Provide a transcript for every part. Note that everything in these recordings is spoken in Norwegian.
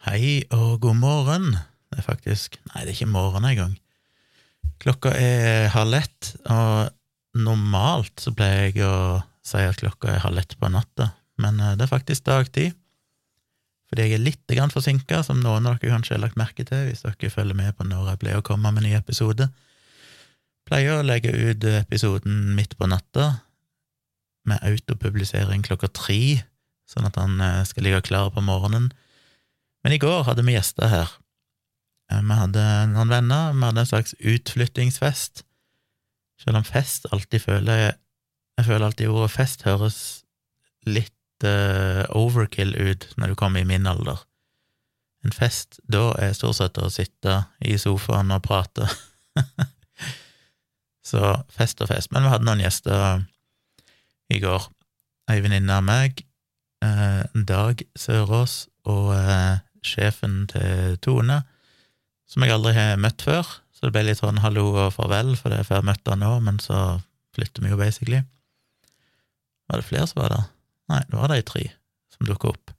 Hei og god morgen. Det er faktisk Nei, det er ikke morgen engang. Klokka er halv ett, og normalt så pleier jeg å si at klokka er halv ett på natta, men eh, det er faktisk dagtid. Fordi jeg er litt forsinka, som noen av dere kanskje har lagt merke til hvis dere følger med på når jeg pleier å komme med en ny episode. Pleier å legge ut episoden midt på natta, med autopublisering klokka tre, sånn at han eh, skal ligge klar på morgenen. Men i går hadde vi gjester her. Eh, vi hadde noen venner, vi hadde en slags utflyttingsfest. Selv om fest alltid føler Jeg, føler alltid ordet fest høres litt uh, overkill ut når du kommer i min alder. En fest, da er stort sett å sitte i sofaen og prate. Så fest og fest. Men vi hadde noen gjester i går. Ei venninne av meg, eh, Dag Sørås, og eh, sjefen til Tone, som jeg aldri har møtt før. Så det ble litt sånn hallo og farvel, for det er før jeg møtte han nå, men så flytter vi jo basically. Var det flere som var der? Nei, det var de tre som dukka opp.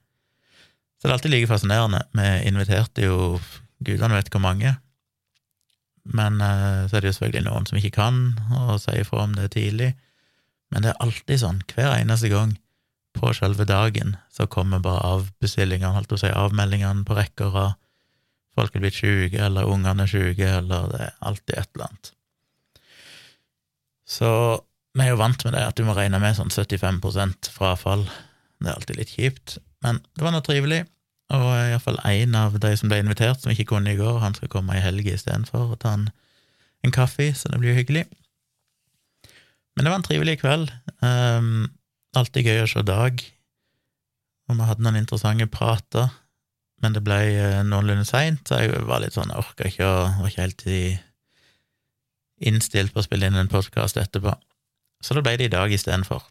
Så det er alltid like fascinerende. Vi inviterte jo gudene vet hvor mange, men eh, så er det jo selvfølgelig noen som ikke kan, og sier ifra om det tidlig. Men det er alltid sånn, hver eneste gang på selve dagen så kommer bare avbestillingene, holdt å si, avmeldingene på rekke og rad. Folk er blitt sjuke, eller ungene er sjuke, eller det er alltid et eller annet. Så vi er jo vant med det, at du må regne med sånn 75% frafall. Det er alltid litt kjipt, men det var noe trivelig. Og iallfall én av de som ble invitert, som ikke kunne i går, han skal komme i helga istedenfor og ta en, en kaffe, så det blir jo hyggelig. Men det var en trivelig kveld. Um, alltid gøy å se Dag, og vi hadde noen interessante prater, men det ble uh, noenlunde seint, så jeg var litt sånn, jeg orka ikke å var ikke helt innstilt på å spille inn en podkast etterpå. Så da ble det i dag istedenfor.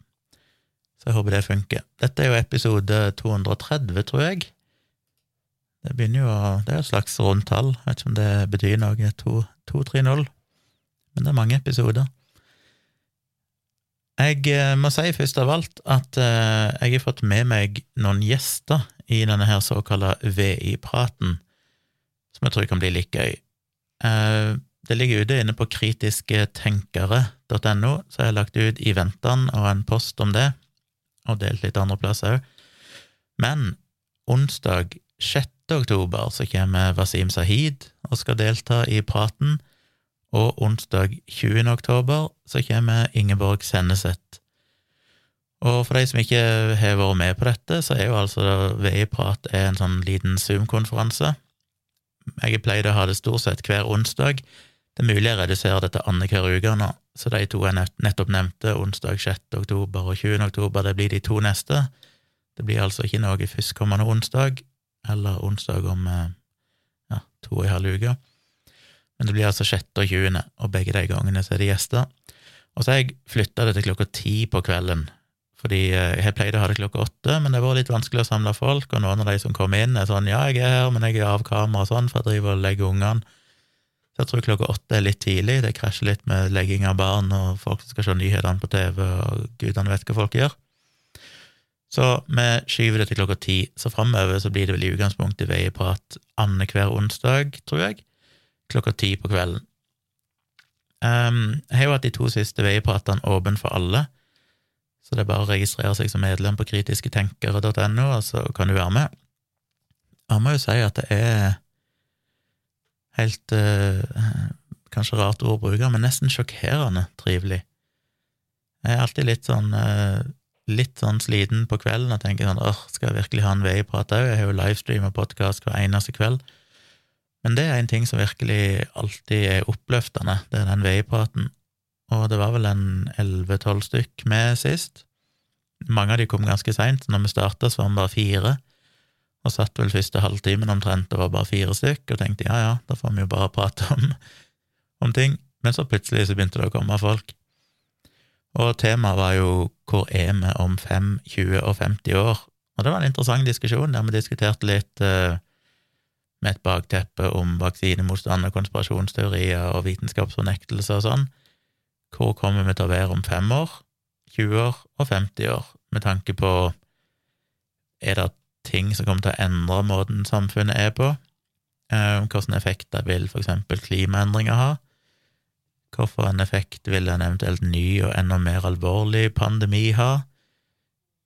Så jeg håper det funker. Dette er jo episode 230, tror jeg. Det begynner jo å Det er et slags rundtall, jeg vet ikke om det betyr noe, 230, men det er mange episoder. Jeg eh, må si først av alt at eh, jeg har fått med meg noen gjester i denne her såkalte VI-praten, som jeg tror kan bli litt gøy. Eh, det ligger ute inne på kritisketenkere.no, så jeg har lagt ut i ventene og en post om det, og delt litt andre plasser òg. Men onsdag 6. oktober så kommer Wasim Sahid og skal delta i praten og onsdag 20. oktober så kommer Ingeborg Senneset. Og for de som ikke har vært med på dette, så er jo altså VI-prat en sånn liten Zoom-konferanse. Jeg pleide å ha det stort sett hver onsdag. Det er mulig jeg reduserer det til annenhver uke nå, så de to jeg nettopp nevnte, onsdag 6. oktober og 20. oktober, det blir de to neste. Det blir altså ikke noe førstkommende onsdag, eller onsdag om eh, ja, to og en halv uke. Men det blir altså 6. og 20., og begge de gangene så er det gjester. Og så har jeg flytta det til klokka ti på kvelden, fordi eh, jeg pleide å ha det klokka åtte, men det var litt vanskelig å samle folk, og noen av de som kom inn, er sånn ja, jeg er her, men jeg er av kamera og sånn, for jeg driver og legger ungene. Så jeg tror klokka åtte er litt tidlig, det krasjer litt med legging av barn og folk som skal se nyhetene på TV, og gudene vet hva folk gjør. Så vi skyver det til klokka ti, så framover så blir det vel i utgangspunktet veieprat annenhver onsdag, tror jeg klokka ti på kvelden. Um, jeg har jo hatt de to siste veipratene åpne for alle, så det er bare å registrere seg som medlem på kritisketenkere.no, og så kan du være med. Jeg må jo si at det er helt uh, Kanskje rart ord å bruke, men nesten sjokkerende trivelig. Jeg er alltid litt sånn uh, litt sånn sliten på kvelden og tenker sånn åh, skal jeg virkelig ha en veiprat òg? Jeg har jo livestream og podkast hver eneste kveld. Men det er en ting som virkelig alltid er oppløftende, det er den veipraten. Og det var vel en elleve-tolv stykk med sist. Mange av de kom ganske seint, når vi starta, så var vi bare fire. Og satt vel første halvtimen omtrent, og var bare fire stykk, og tenkte ja ja, da får vi jo bare prate om, om ting. Men så plutselig så begynte det å komme folk. Og temaet var jo hvor er vi om fem, 20 og 50 år? Og det var en interessant diskusjon der vi diskuterte litt eh, med et bakteppe om vaksinemotstand og konspirasjonsteorier og vitenskapsfornektelse og sånn. Hvor kommer vi til å være om fem år, 20 år og 50 år, med tanke på er det ting som kommer til å endre måten samfunnet er på. Eh, hvilke effekter vil for eksempel klimaendringer ha? Hvorfor en effekt vil en eventuelt ny og enda mer alvorlig pandemi ha?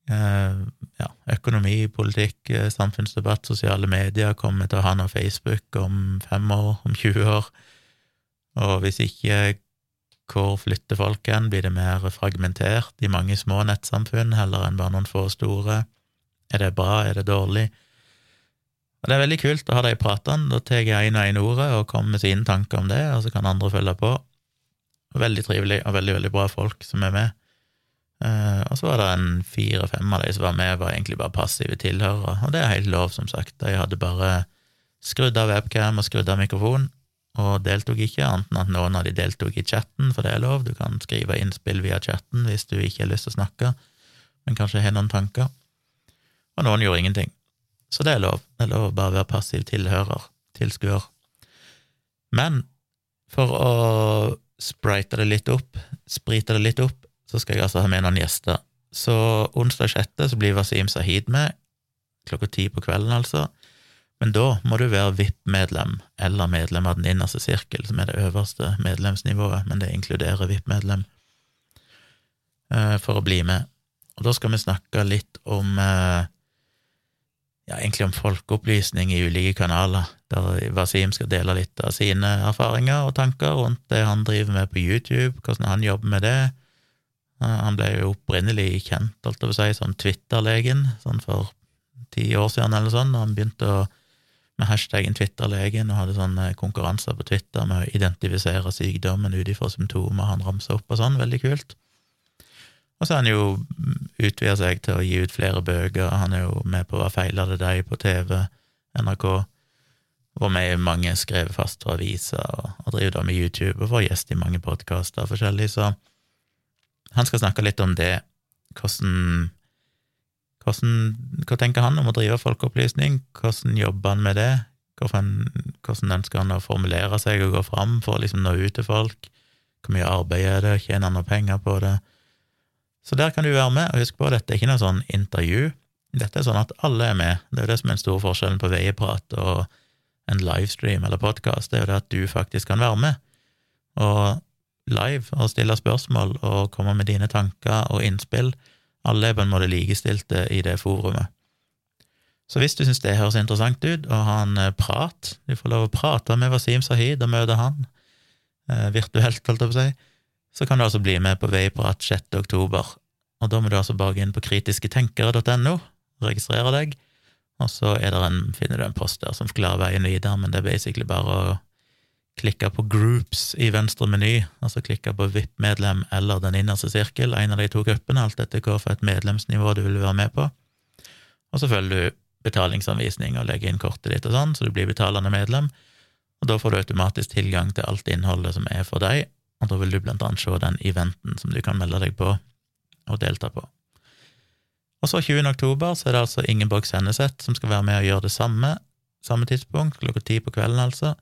Eh, ja, økonomi, politikk, eh, samfunnsdebatt, sosiale medier kommer til å ha noe Facebook om fem år, om 20 år. Og hvis ikke, hvor flytter folk hen? Blir det mer fragmentert i mange små nettsamfunn heller enn bare noen få store? Er det bra, er det dårlig? Og Det er veldig kult å ha de pratene. Da tar jeg én og én ordet og kommer med sine tanker om det, og så kan andre følge på. Veldig trivelig og veldig, veldig bra folk som er med. Uh, og så var det en fire-fem av de som var med, var egentlig bare passive tilhørere, og det er helt lov, som sagt. De hadde bare skrudd av webcam og skrudd av mikrofon, og deltok ikke, annet enn at noen av de deltok i chatten, for det er lov, du kan skrive innspill via chatten hvis du ikke har lyst til å snakke, men kanskje har noen tanker. Og noen gjorde ingenting. Så det er lov, det er lov å bare være passiv tilhører, tilskuer. Men for å sprite det litt opp, sprite det litt opp, så skal jeg altså ha med noen gjester. Så onsdag 6. så blir Wasim Sahid med, klokka ti på kvelden, altså. Men da må du være VIP-medlem eller medlem av den innerste sirkel, som er det øverste medlemsnivået, men det inkluderer VIP-medlem, eh, for å bli med. Og da skal vi snakke litt om eh, ja, egentlig om folkeopplysning i ulike kanaler, der Wasim skal dele litt av sine erfaringer og tanker rundt det han driver med på YouTube, hvordan han jobber med det, han ble jo opprinnelig kjent, holdt jeg på si, som Twitter-legen, sånn for ti år siden eller sånn, da han begynte å, med hashtaggen Twitter-legen og hadde sånne konkurranser på Twitter med å identifisere sykdommen ut ifra symptomer han ramsa opp og sånn, veldig kult. Og så har han jo utvida seg til å gi ut flere bøker, han er jo med på Hva feiler det deg? på TV, NRK, var med mange skrevet fast for aviser, og, og driver da med YouTube og får gjest i mange podkaster forskjellig, så han skal snakke litt om det. Hvordan, hvordan, Hva tenker han om å drive folkeopplysning? Hvordan jobber han med det? Hvordan, hvordan ønsker han å formulere seg og gå fram for å liksom nå ut til folk? Hvor mye arbeid er det? Tjener han noe penger på det? Så der kan du være med, og husk på, dette er ikke noe sånn intervju. Dette er sånn at alle er med. Det er jo det som er den store forskjellen på veieprat og en livestream eller podkast, det er jo det at du faktisk kan være med. Og live og stille spørsmål og komme med dine tanker og innspill. Alle er på en måte likestilte i det forumet. Så hvis du syns det høres interessant ut å ha en eh, prat, du får lov å prate med Wasim Sahid og møte han eh, virtuelt, holdt jeg på å si, så kan du altså bli med på Veiprat 6. oktober. Og da må du altså bare inn på kritisketenkere.no, registrere deg, og så en, finner du en post der som forklarer veien videre, men det er basically bare å klikke på Groups i venstre meny, altså klikke på VIP-medlem eller Den innerste sirkel, en av de to gruppene, alt etter hva for et medlemsnivå du vil være med på. Og så følger du betalingsanvisning og legger inn kortet ditt og sånn, så du blir betalende medlem, og da får du automatisk tilgang til alt innholdet som er for deg, og da vil du blant annet se den eventen som du kan melde deg på og delta på. Og så 20. oktober så er det altså Ingeborg Senneset som skal være med og gjøre det samme, samme tidspunkt, klokka ti på kvelden altså.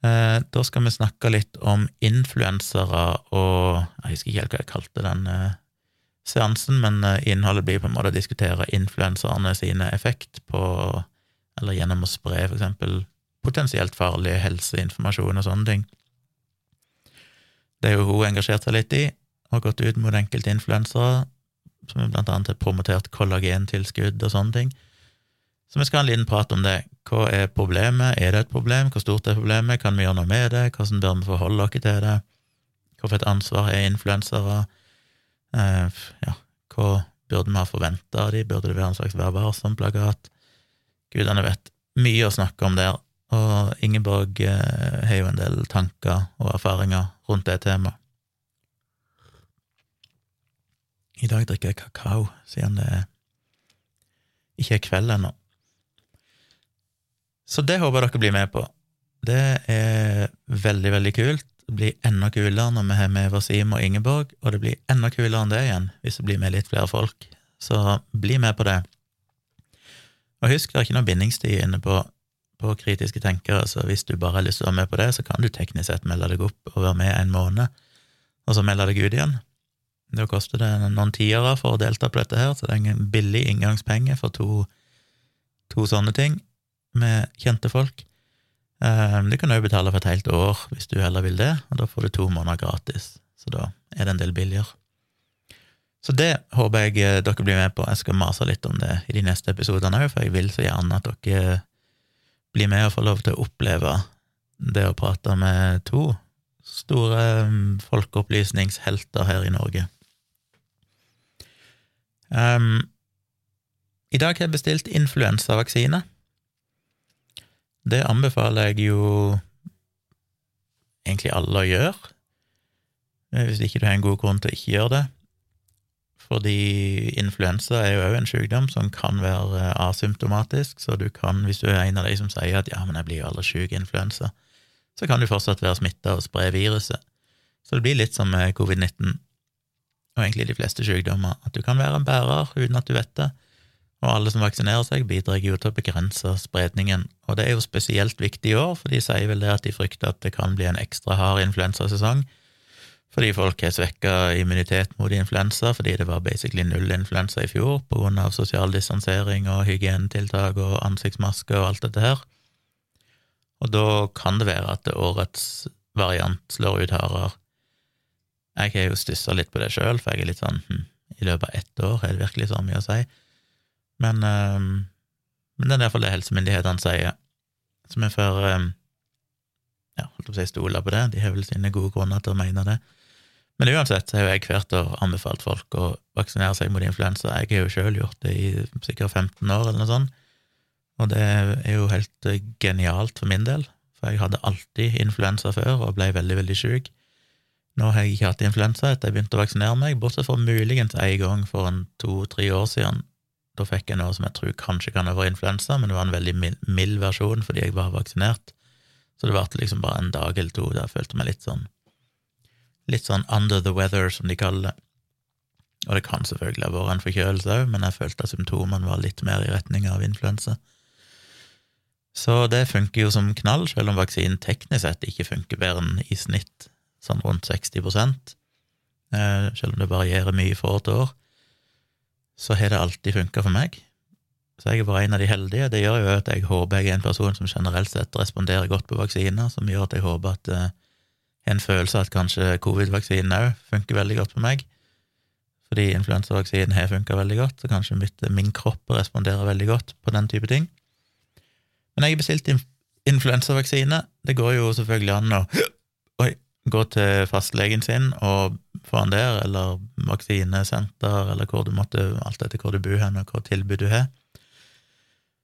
Eh, da skal vi snakke litt om influensere og Jeg husker ikke helt hva jeg kalte den eh, seansen, men eh, innholdet blir på en måte å diskutere influenserne sine effekt på Eller gjennom å spre for eksempel potensielt farlig helseinformasjon og sånne ting. Det er jo hun engasjert seg litt i, og gått ut mot enkelte influensere, som blant annet har promotert kollagentilskudd og sånne ting. Så vi skal ha en liten prat om det. Hva er problemet? Er det et problem? Hvor stort er problemet? Kan vi gjøre noe med det? Hvordan bør vi forholde oss til det? Hvorfor et ansvar er influensere? Eh, ja, hva burde vi ha forventa av dem? Burde det være en slags Vær varsom-plakat? Gudene vet. Mye å snakke om der, og Ingeborg eh, har jo en del tanker og erfaringer rundt det temaet. I dag drikker jeg kakao, siden det ikke er kveld ennå. Så det håper jeg dere blir med på. Det er veldig, veldig kult. Det blir enda kulere når vi har med Wasim og Ingeborg, og det blir enda kulere enn det igjen hvis det blir med litt flere folk. Så bli med på det. Og husk, det er ikke noe bindingstid inne på, på kritiske tenkere, så hvis du bare har lyst til å være med på det, så kan du teknisk sett melde deg opp og være med en måned, og så melde deg ut igjen. Da koster det noen tiere for å delta på dette her, så det er en billig inngangspenge for to to sånne ting med kjente folk. Eh, du kan òg betale for et helt år hvis du heller vil det, og da får du to måneder gratis. Så da er det en del billigere. Så det håper jeg eh, dere blir med på. Jeg skal mase litt om det i de neste episodene òg, for jeg vil så gjerne at dere blir med og får lov til å oppleve det å prate med to store mm, folkeopplysningshelter her i Norge. Um, I dag har jeg bestilt influensavaksine. Det anbefaler jeg jo egentlig alle å gjøre, hvis ikke du har en god grunn til å ikke gjøre det. Fordi influensa er jo òg en sykdom som kan være asymptomatisk, så du kan, hvis du er en av de som sier at ja, men jeg blir jo aldri syk influensa, så kan du fortsatt være smitta og spre viruset. Så det blir litt som med covid-19, og egentlig de fleste sykdommer, at du kan være en bærer uten at du vet det, og alle som vaksinerer seg, bidrar jo til å begrense spredningen, og det er jo spesielt viktig i år, for de sier vel det at de frykter at det kan bli en ekstra hard influensasesong, fordi folk har svekka immunitet mot influensa, fordi det var basically null influensa i fjor av sosial distansering og hygienetiltak og ansiktsmasker og alt dette her. Og da kan det være at årets variant slår ut hardere. Jeg har jo stussa litt på det sjøl, for jeg er litt sånn hm, I løpet av ett år er det virkelig så mye å si. Men, øh, men det er iallfall det helsemyndighetene sier. Så vi får øh, ja, holdt på å si stole på det. De har vel sine gode grunner til å mene det. Men uansett så har jeg hvert år anbefalt folk å vaksinere seg mot influensa. Jeg har jo sjøl gjort det i sikkert 15 år, eller noe sånt. Og det er jo helt eh, genialt for min del, for jeg hadde alltid influensa før og ble veldig, veldig sjuk. Nå har jeg ikke hatt influensa etter jeg begynte å vaksinere meg, bortsett fra muligens en gang for en to-tre år siden. Da fikk jeg noe som jeg tror kanskje kan ha vært influensa, men det var en veldig mild versjon fordi jeg var vaksinert. Så det varte liksom bare en dag eller to der jeg følte meg litt sånn litt sånn under the weather, som de kaller det. Og det kan selvfølgelig ha vært en forkjølelse òg, men jeg følte at symptomene var litt mer i retning av influensa. Så det funker jo som knall, selv om vaksinen teknisk sett ikke funker bedre enn i snitt sånn rundt 60 eh, Selv om det varierer mye fra år til år, så har det alltid funka for meg. Så jeg er bare en av de heldige. Det gjør jo at jeg håper jeg er en person som generelt sett responderer godt på vaksiner, som gjør at jeg håper at eh, en følelse av at kanskje covid-vaksinen òg funker veldig godt på meg. Fordi influensavaksinen har funka veldig godt, så kanskje mitt, min kropp responderer veldig godt på den type ting. Men jeg har bestilt influensavaksine. Det går jo selvfølgelig an å oi, gå til fastlegen sin og få han der, eller vaksinesenter, eller hvor du måtte, alt etter hvor du bor hen, og hva tilbud du har.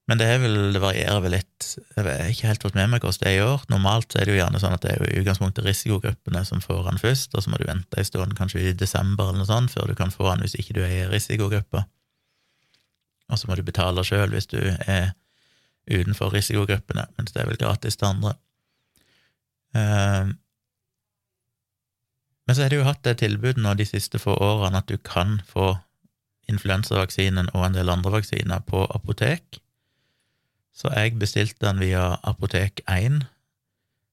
Men det, vel, det, varierer vel litt. Jeg har ikke helt fått med meg hvordan det er i år. Normalt er det jo gjerne sånn at det er jo i utgangspunktet risikogruppene som får han først, og så må du vente en stund, kanskje i desember eller noe sånt, før du kan få han hvis ikke du er i risikogruppa. Og så må du betale sjøl hvis du er utenfor risikogruppene, mens det er vel gratis til andre. Ehm, men så har de jo hatt det tilbudet nå de siste få årene at du kan få influensavaksinen og en del andre vaksiner på apotek så jeg bestilte den via Apotek1,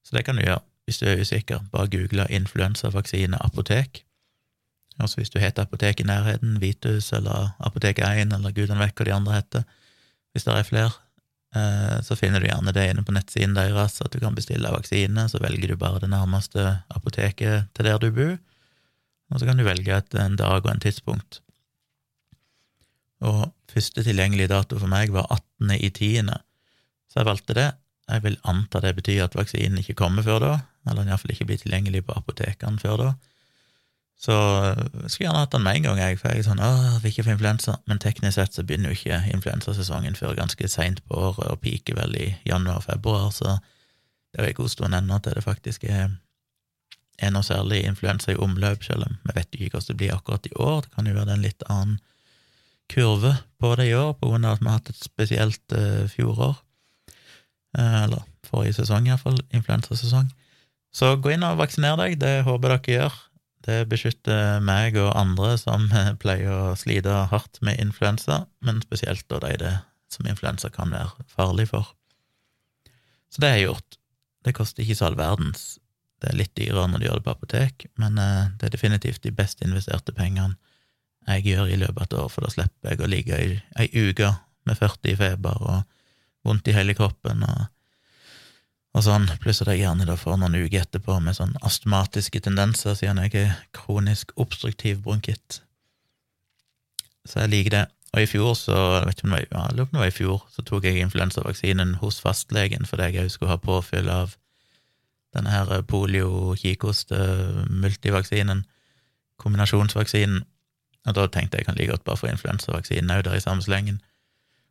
så det kan du gjøre hvis du er usikker. Bare google influensavaksine apotek. Altså hvis du heter apotek i nærheten, Vitus eller Apotek1 eller gudene vekk hva de andre heter, hvis det er flere, så finner du gjerne det inne på nettsiden deres, at du kan bestille vaksine, så velger du bare det nærmeste apoteket til der du bor, og så kan du velge et, en dag og en tidspunkt. Og første tilgjengelige dato for meg var 18. i tiende, så jeg valgte det. Jeg vil anta det betyr at vaksinen ikke kommer før da, eller iallfall ikke blir tilgjengelig på apotekene før da. Så jeg skulle gjerne hatt den med en gang, jeg, for jeg er sånn åh, vil ikke få influensa. Men teknisk sett så begynner jo ikke influensasesongen før ganske seint på året, og piker vel i januar-februar, så det er jo en god stund ennå til det faktisk er, er noe særlig influensa i omløp, selv om vi vet jo ikke hvordan det blir akkurat i år. Det kan jo være en litt annen kurve på det i år, på grunn av at vi har hatt et spesielt uh, fjorår. Eh, eller forrige sesong iallfall, influensasesong. Så gå inn og vaksiner deg, det håper dere gjør. Det beskytter meg og andre som pleier å slite hardt med influensa, men spesielt da de det som influensa kan være farlig for. Så det har jeg gjort. Det koster ikke så all verdens. Det er litt dyrere når du gjør det på apotek, men eh, det er definitivt de best investerte pengene jeg gjør i løpet av et år, for da slipper jeg å ligge i ei uke med 40 i feber og vondt i hele kroppen og, og sånn, pluss at jeg gjerne da får noen uker etterpå med sånn astmatiske tendenser, siden jeg er kronisk obstruktiv bronkitt. Så jeg liker det. Og i fjor, så jeg vet ikke om det var, ja, det var i fjor, så tok jeg influensavaksinen hos fastlegen fordi jeg òg skulle ha påfyll av denne her polio-kikost-multivaksinen, kombinasjonsvaksinen. Og da tenkte jeg kan like godt bare få influensavaksinen òg der i samme slengen.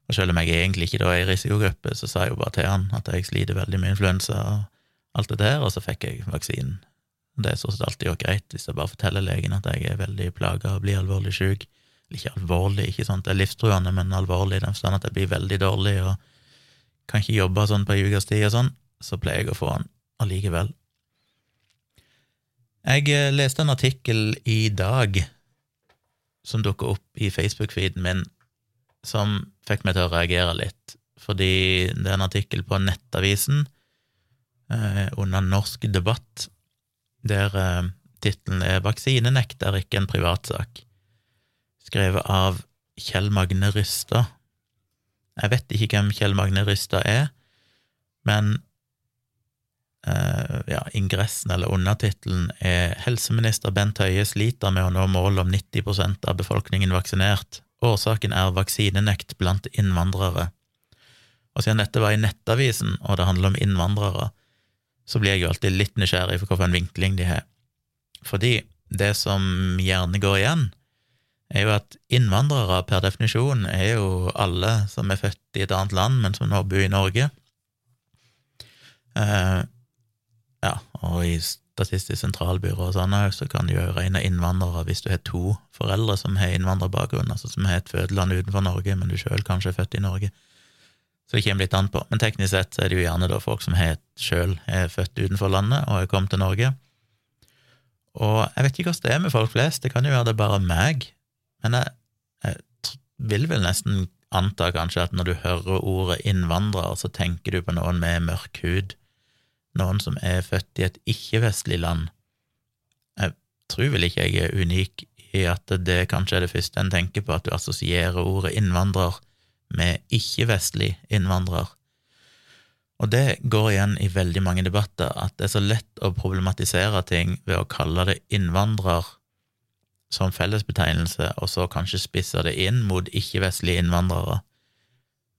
Og selv om jeg egentlig ikke da er i risikogruppe, så sa jeg jo bare til han at jeg sliter veldig med influensa og alt det der, og så fikk jeg vaksinen. Det er stort sett alltid jo greit hvis jeg bare forteller legen at jeg er veldig plaga og blir alvorlig sjuk ikke alvorlig, ikke sånn at det er livstruende, men alvorlig i den forstand at jeg blir veldig dårlig og kan ikke jobbe sånn på ei ukes tid og sånn, så pleier jeg å få han allikevel. Jeg eh, leste en artikkel i dag som dukka opp i Facebook-feeden min, som fikk meg til å reagere litt, fordi det er en artikkel på Nettavisen eh, under Norsk debatt, der eh, tittelen er 'Vaksinenekt er ikke en privatsak' skrevet av Kjell Magne Rystad. Jeg vet ikke hvem Kjell Magne Rystad er, men eh, ja, ingressen eller undertittelen er 'Helseminister Bent Høie sliter med å nå målet om 90% av befolkningen vaksinert'. Årsaken er vaksinenekt blant innvandrere. Og siden dette var i Nettavisen, og det handler om innvandrere, så blir jeg jo alltid litt nysgjerrig for hvilken vinkling de har. Fordi det som gjerne går igjen, er jo at innvandrere per definisjon er jo alle som er født i et annet land, men som nå bor i Norge. Uh, ja, og i Statistisk sentralbyrå og sånn så kan du jo regne innvandrere hvis du har to foreldre som har innvandrerbakgrunn, altså som har et fødeland utenfor Norge, men du sjøl kanskje er født i Norge. Så det kommer litt an på. Men teknisk sett er det jo gjerne da folk som sjøl er født utenfor landet og er kommet til Norge. Og jeg vet ikke hvordan det er med folk flest, det kan jo være det bare meg men jeg, jeg vil vel nesten anta kanskje at når du hører ordet innvandrer, så tenker du på noen med mørk hud, noen som er født i et ikke-vestlig land. Jeg tror vel ikke jeg er unik i at det kanskje er det første en tenker på, at du assosierer ordet innvandrer med ikke-vestlig innvandrer. Og det går igjen i veldig mange debatter, at det er så lett å problematisere ting ved å kalle det innvandrer som fellesbetegnelse, og så kanskje spisse det inn mot ikke-vestlige innvandrere,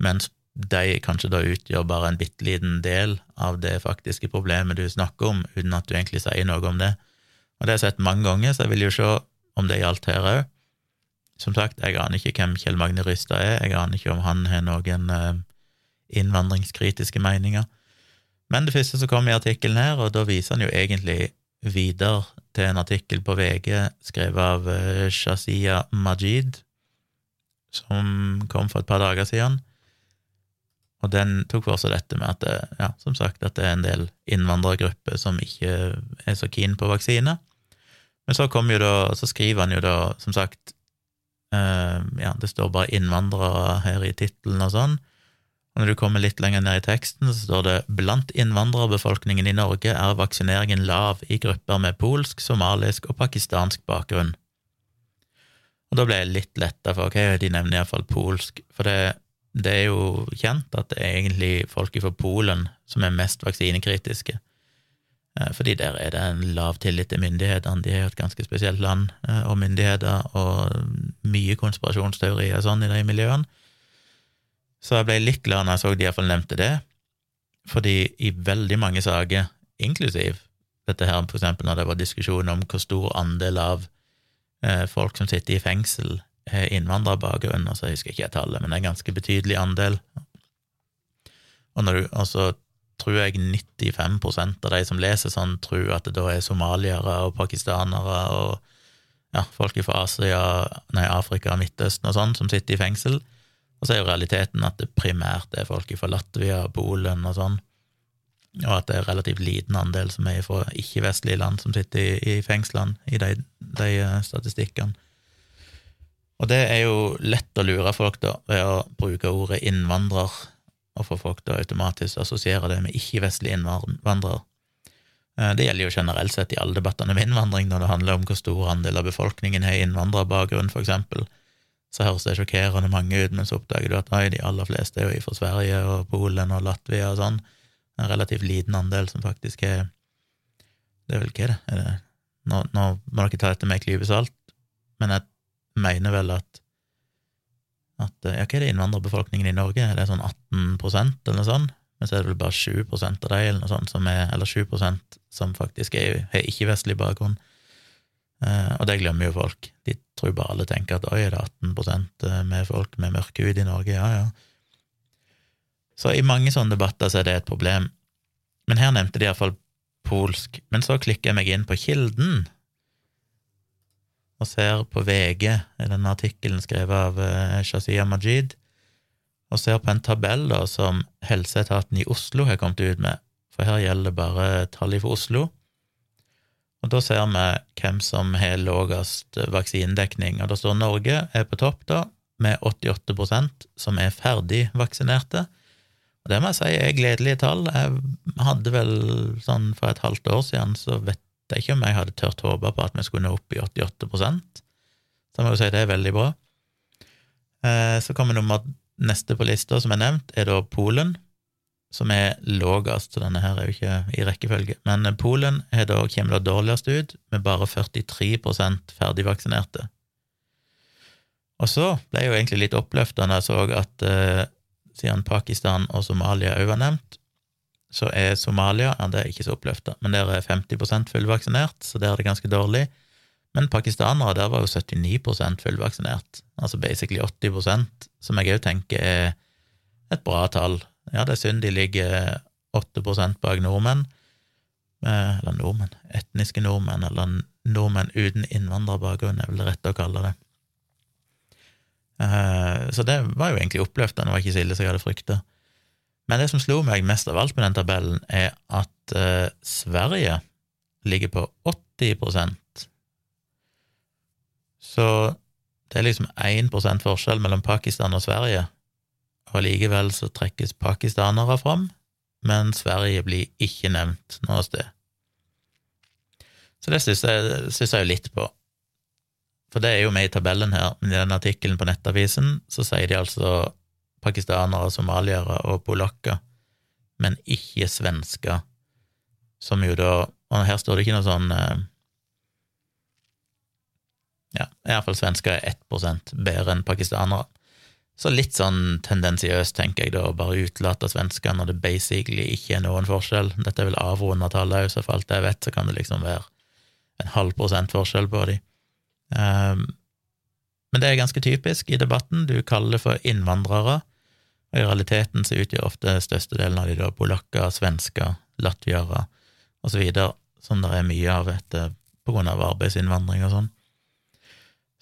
mens de kanskje da utgjør bare en bitte liten del av det faktiske problemet du snakker om, uten at du egentlig sier noe om det. Og det har jeg sett mange ganger, så jeg vil jo se om det gjaldt her òg. Som sagt, jeg aner ikke hvem Kjell Magne Rystad er, jeg aner ikke om han har noen eh, innvandringskritiske meninger. Men det første som kom i artikkelen her, og da viser han jo egentlig videre til en artikkel på VG skrevet av eh, Shazia Majid, som kom for et par dager siden. Og den tok for seg dette med at det, ja, som sagt, at det er en del innvandrergrupper som ikke er så keen på vaksine. Men så, da, så skriver han jo da, som sagt eh, Ja, det står bare 'innvandrere' her i tittelen og sånn. Og når du kommer litt lenger ned i teksten, så står det blant innvandrerbefolkningen i Norge er vaksineringen lav i grupper med polsk, somalisk og pakistansk bakgrunn. Og da ble jeg litt letta, for ok, de nevner iallfall polsk, for det, det, er jo kjent at det er egentlig folk fra Polen som er mest vaksinekritiske. Eh, fordi der er det en lav tillit til myndighetene, de er jo et ganske spesielt land eh, og myndigheter, og mye konspirasjonsteorier sånn i de miljøene. Så jeg ble litt glad når jeg så de iallfall nevnte det, fordi i veldig mange saker, inklusiv dette her for eksempel når det var diskusjon om hvor stor andel av eh, folk som sitter i fengsel, innvandrerbakgrunn, altså jeg husker ikke jeg tallet, men det er en ganske betydelig andel. Og, du, og så tror jeg 95% av de som leser sånn, tror at det da er somaliere og pakistanere og ja, folk fra Asia, nei, Afrika, Midtøsten og sånn som sitter i fengsel. Og så er jo realiteten at det primært er folk fra Latvia, Polen og sånn, og at det er relativt liten andel som er fra ikke-vestlige land som sitter i, i fengslene i de, de eh, statistikkene. Og det er jo lett å lure folk da, ved å bruke ordet innvandrer, og få folk da automatisk assosiere det med ikke-vestlige innvandrere. Eh, det gjelder jo generelt sett i alle debattene om innvandring, når det handler om hvor stor andel av befolkningen har innvandrerbakgrunn, for eksempel så høres det sjokkerende mange ut, men så oppdager du at nei, de aller fleste er jo fra Sverige og Polen og Latvia og sånn. En relativt liten andel som faktisk er Det er vel hva det? Er nå, nå, må dere ta dette med en klype salt, men jeg mener vel at at ja, hva er det innvandrerbefolkningen i Norge? Er det sånn 18% eller noe sånt? Men så er det vel bare 7 av dem eller noe sånt, som er, eller 7% som faktisk er, har ikke-vestlig bakgrunn. Uh, og det glemmer jo folk. De tror bare alle tenker at oi, er det 18 med folk med mørk hud i Norge? Ja, ja. Så i mange sånne debatter så er det et problem. Men her nevnte de iallfall polsk. Men så klikker jeg meg inn på kilden og ser på VG, i denne artikkelen skrevet av eh, Shazia Majid, og ser på en tabell da, som helseetaten i Oslo har kommet ut med, for her gjelder det bare tall for Oslo. Og Da ser vi hvem som har lavest vaksinedekning, og da står Norge er på topp, da, med 88% som er ferdig vaksinerte. Og Det må jeg si er gledelige tall. Jeg hadde vel sånn for et halvt år siden, så vet jeg ikke om jeg hadde tørt håpe på at vi skulle nå opp i 88% Så jeg må jo si det er veldig bra. Eh, så kommer nummer neste på lista, som er nevnt, er da Polen, som er lågest, så denne her er jo ikke i rekkefølge. Men Polen er da, kommer da dårligst ut, med bare 43% ferdigvaksinerte. Og så ble jeg jo egentlig litt oppløfta når jeg så at eh, siden Pakistan og Somalia òg var nevnt, så er Somalia ja, det er ikke så oppløfta, men der er 50% fullvaksinert, så der er det ganske dårlig. Men pakistanere, der var jo 79% fullvaksinert, altså basically 80% som jeg òg tenker er et bra tall. Ja, det er synd de ligger 8 bak nordmenn, eh, eller nordmenn, etniske nordmenn, eller nordmenn uten innvandrerbakgrunn, er vel det rette å kalle det. Eh, så det var jo egentlig oppløftende, det var ikke så ille som jeg hadde frykta. Men det som slo meg mest av alt med den tabellen, er at eh, Sverige ligger på 80% Så det er liksom 1 forskjell mellom Pakistan og Sverige, og likevel så trekkes pakistanere fram, men Sverige blir ikke nevnt noe sted. Så det syns synes jeg jo litt på. For det er jo med i tabellen her, men i den artikkelen på Nettavisen så sier de altså pakistanere, somaliere og polakker, men ikke svensker, som jo da Og her står det ikke noe sånn eh, Ja, iallfall svensker er 1% bedre enn pakistanere. Så litt sånn tendensiøst, tenker jeg da, å bare utelate svensker når det basically ikke er noen forskjell. Dette er vel avrunda tall òg, så for alt jeg vet, så kan det liksom være en halv prosent forskjell på de. Um, men det er ganske typisk i debatten. Du kaller det for innvandrere, og i realiteten så utgjør ofte størstedelen av de da polakker, svensker, latviere osv., som det er mye av etter på grunn av arbeidsinnvandring og sånn.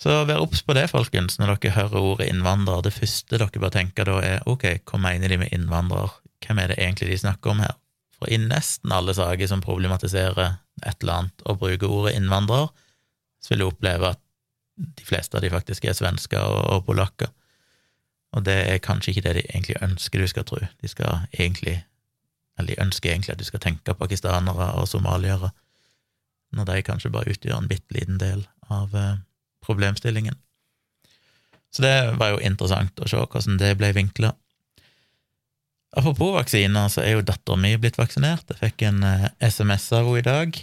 Så vær obs på det, folkens, når dere hører ordet innvandrer. Det første dere bør tenke da, er ok, hva mener de med innvandrer? Hvem er det egentlig de snakker om her? For i nesten alle saker som problematiserer et eller annet og bruker ordet innvandrer, så vil du oppleve at de fleste av de faktisk er svensker og, og polakker. Og det er kanskje ikke det de egentlig ønsker du skal tro. De skal egentlig, eller de ønsker egentlig at du skal tenke pakistanere og somaliere, når de kanskje bare utgjør en bitte liten del av eh, problemstillingen. Så det var jo interessant å se hvordan det ble vinkla. Apropos vaksiner, så er jo dattera mi blitt vaksinert. Jeg fikk en eh, SMS av henne i dag,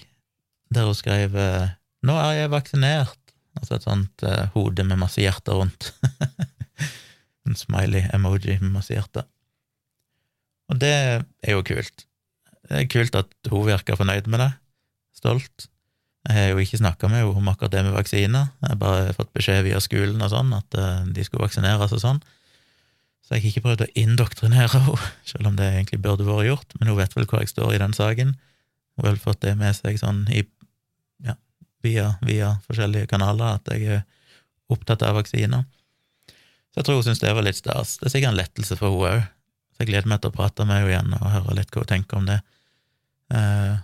der hun skrev eh, 'Nå er jeg vaksinert', altså et sånt hode med masse hjerter rundt. en smiley-emoji med masse hjerte. Og det er jo kult. Det er kult at hun virker fornøyd med det, stolt. Jeg har jo ikke snakka med henne om akkurat det med vaksiner, jeg har bare fått beskjed via skolen og sånn at uh, de skulle vaksineres og sånn. Så jeg har ikke prøvd å indoktrinere henne, selv om det egentlig burde vært gjort, men hun vet vel hvor jeg står i den saken. Hun har vel fått det med seg sånn i, ja, via, via forskjellige kanaler at jeg er opptatt av vaksiner. Så jeg tror hun syns det var litt stas. Det er sikkert en lettelse for hun òg, så jeg gleder meg til å prate med henne igjen og høre litt hva hun tenker om det. Uh,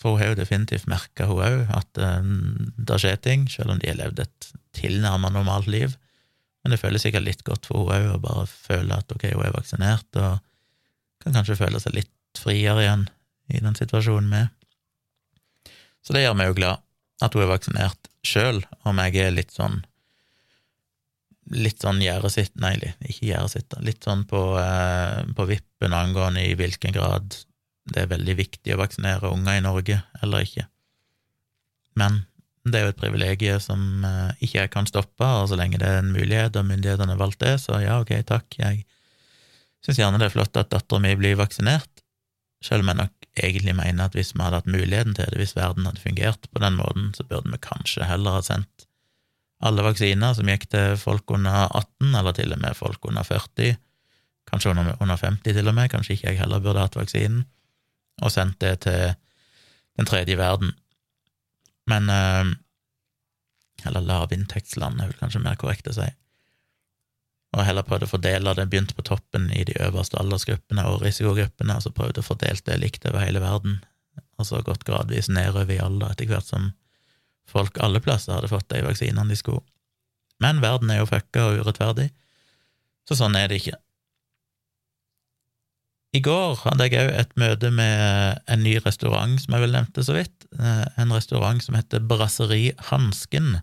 for hun har jo definitivt merka, hun òg, at um, det skjer ting, selv om de har levd et tilnærma normalt liv. Men det føles sikkert litt godt for hun òg å bare føle at ok, hun er vaksinert, og kan kanskje føle seg litt friere igjen i den situasjonen er. Så det gjør meg jo glad, at hun er vaksinert, sjøl om jeg er litt sånn litt sånn gjerdesitt, nei, ikke gjerdesitter, litt sånn på, eh, på vippen angående i hvilken grad det er veldig viktig å vaksinere unger i Norge eller ikke. Men det er jo et privilegium som eh, ikke jeg kan stoppe, og så lenge det er en mulighet og myndighetene har valgt det, så ja, ok, takk, jeg syns gjerne det er flott at dattera mi blir vaksinert, selv om jeg nok egentlig mener at hvis vi hadde hatt muligheten til det, hvis verden hadde fungert på den måten, så burde vi kanskje heller ha sendt alle vaksiner som gikk til folk under 18, eller til og med folk under 40, kanskje under, 50 til og med, kanskje ikke jeg heller burde hatt vaksinen, og sendt det til den tredje verden. Men eh, Eller lavinntektsland er vel kanskje mer korrekt å si. Og heller prøvd å fordele det, begynt på toppen i de øverste aldersgruppene og risikogruppene, og så prøvd å fordele det likt over hele verden, og så gått gradvis nedover i alder etter hvert som folk alle plasser hadde fått de vaksinene de skulle. Men verden er jo fucka og urettferdig, så sånn er det ikke. I går hadde jeg òg et møte med en ny restaurant som jeg vel nevnte så vidt, eh, en restaurant som heter Brasseri Hansken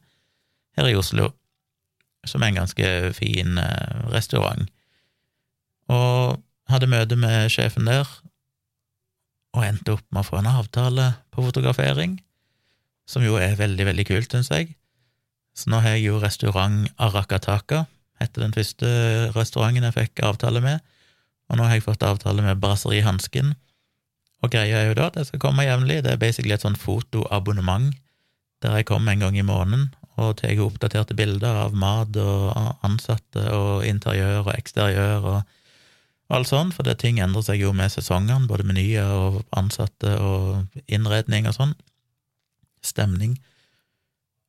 her i Oslo, som er en ganske fin eh, restaurant. Og hadde møte med sjefen der, og endte opp med å få en avtale på fotografering som jo er veldig, veldig kult, syns jeg. Så nå har jeg jo restaurant Arakataka, etter den første restauranten jeg fikk avtale med, og nå har jeg fått avtale med Brasserie Hansken. Og greia er jo da at jeg skal komme jevnlig, det er basically et sånn fotoabonnement der jeg kommer en gang i måneden og tar oppdaterte bilder av mat og ansatte og interiør og eksteriør og alt sånt, for det ting endrer seg jo med sesongene, både menyer og ansatte og innredning og sånn stemning.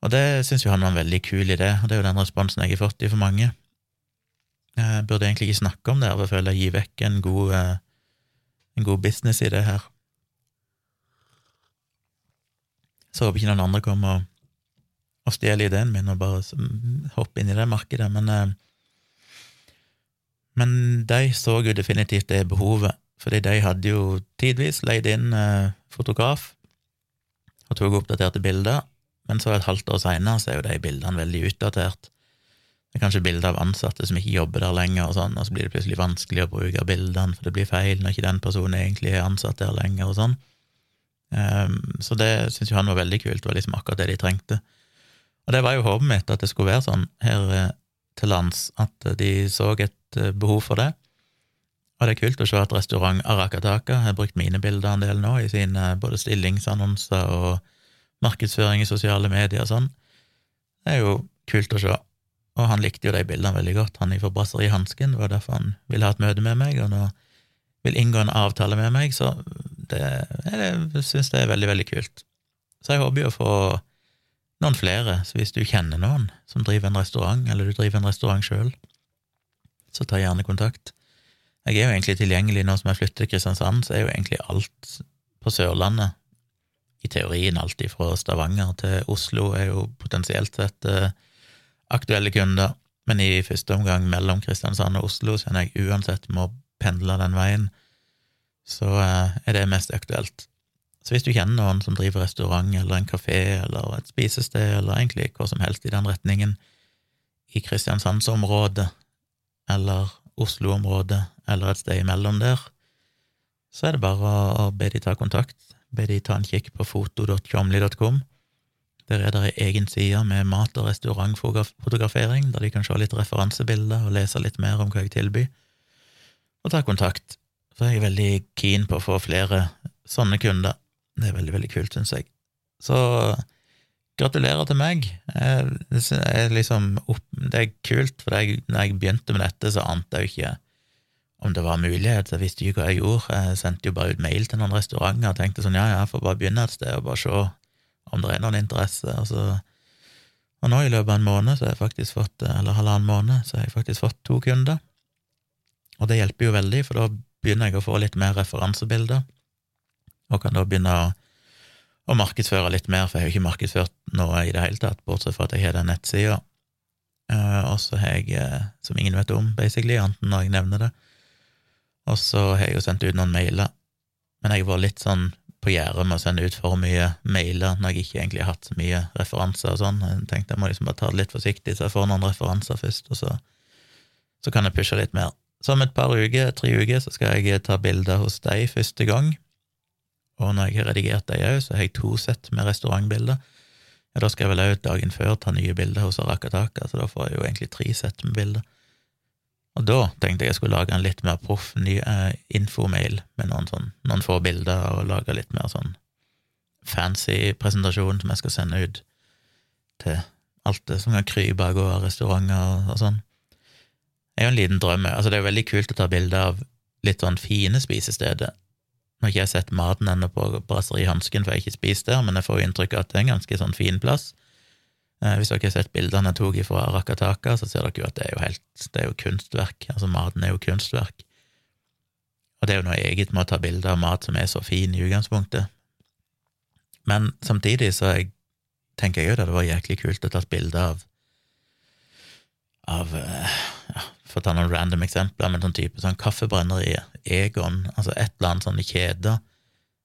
Og det syns jo han var en veldig kul idé, og det er jo den responsen jeg har fått i for mange. Jeg burde egentlig ikke snakke om det, for jeg føler jeg gir vekk en god, eh, en god business i det her. Så håper ikke noen andre kommer og, og stjeler ideen min og bare hopper inn i det markedet, men eh, men de så jo definitivt det behovet, fordi de hadde jo tidvis leid inn eh, fotograf og tok oppdaterte bilder, men så et halvt år seinere er jo de bildene veldig utdatert. Det er kanskje bilder av ansatte som ikke jobber der lenger, og sånn, og så blir det plutselig vanskelig å bruke bildene, for det blir feil når ikke den personen egentlig er ansatt der lenger, og sånn. Um, så det syns jo han var veldig kult, det var liksom akkurat det de trengte. Og det var jo håpet mitt, at det skulle være sånn her eh, til lands, at de så et eh, behov for det. Og det er kult å se at restaurant Arakataka har brukt mine bilder en del nå i sine både stillingsannonser og markedsføring i sosiale medier og sånn. Det er jo kult å se. Og han likte jo de bildene veldig godt, han fra Brasseri Hansken. Det var derfor han ville ha et møte med meg, og nå vil inngå en avtale med meg, så det, jeg syns det er veldig, veldig kult. Så jeg håper jo å få noen flere, så hvis du kjenner noen som driver en restaurant, eller du driver en restaurant sjøl, så ta gjerne kontakt. Jeg er jo egentlig tilgjengelig nå som jeg flytter til Kristiansand, så er jo egentlig alt på Sørlandet. I teorien alltid fra Stavanger til Oslo er jo potensielt sett eh, aktuelle kunder, men i første omgang mellom Kristiansand og Oslo, så jeg uansett må pendle den veien, så eh, er det mest aktuelt. Så hvis du kjenner noen som driver restaurant eller en kafé eller et spisested eller egentlig hva som helst i den retningen i Kristiansandsområdet eller Oslo-området eller et sted imellom der, så er det bare å be de ta kontakt, be de ta en kikk på foto.tjomli.com. Der er det ei egen side med mat- og restaurantfotografering, der de kan se litt referansebilder og lese litt mer om hva jeg tilbyr, og ta kontakt. Så er jeg veldig keen på å få flere sånne kunder. Det er veldig, veldig kult, syns jeg. Så gratulerer til meg. Det er, liksom det er kult, for jeg, når jeg begynte med dette, så ante jeg jo ikke om det var mulighet. Jeg visste ikke hva jeg gjorde. Jeg sendte jo bare ut mail til noen restauranter og tenkte sånn ja, ja, jeg får bare begynne et sted og bare se om det er noen interesse. Og, så, og nå i løpet av en måned, så har jeg faktisk fått, eller halvannen måned, så har jeg faktisk fått to kunder. Og det hjelper jo veldig, for da begynner jeg å få litt mer referansebilder, og kan da begynne å, å markedsføre litt mer, for jeg har ikke markedsført noe i det hele tatt, bortsett fra at jeg har den nettsida. Uh, og så har jeg, uh, som ingen vet om, basically, annet når jeg nevner det, og så har jeg jo sendt ut noen mailer, men jeg var litt sånn på gjerdet med å sende ut for mye mailer når jeg ikke egentlig har hatt så mye referanser og sånn. Jeg tenkte jeg må liksom bare ta det litt forsiktig, så jeg får noen referanser først, og så, så kan jeg pushe litt mer. Så om et par uker, tre uker, så skal jeg ta bilder hos deg første gang. Og når jeg har redigert de òg, så har jeg to sett med restaurantbilder. Ja, da skal jeg vel òg dagen før ta nye bilder hos Arakataka, så da får jeg jo egentlig tre sett med bilder. Og da tenkte jeg jeg skulle lage en litt mer proff ny eh, infomail med noen, sånn, noen få bilder, og lage litt mer sånn fancy presentasjon som jeg skal sende ut til alt det som kan krype av gårde, restauranter og, og sånn. Det er jo en liten drøm. Altså, det er jo veldig kult å ta bilde av litt sånn fine spisesteder. Nå har ikke jeg sett maten ennå på Brasseri Hansken, for jeg har ikke spist der, men jeg får jo inntrykk av at det er en ganske sånn fin plass. Eh, hvis dere har sett bildene jeg tok fra Rakataka, så ser dere jo at det er jo helt Det er jo kunstverk. Altså, maten er jo kunstverk. Og det er jo noe eget med å ta bilder av mat som er så fin i utgangspunktet. Men samtidig så jeg, tenker jeg jo at det var jæklig kult å ta bilde av av eh, ja, For å ta noen random eksempler, men sånn type sånn kaffebrenneriet, Egon, altså et eller annet sånn i kjeder,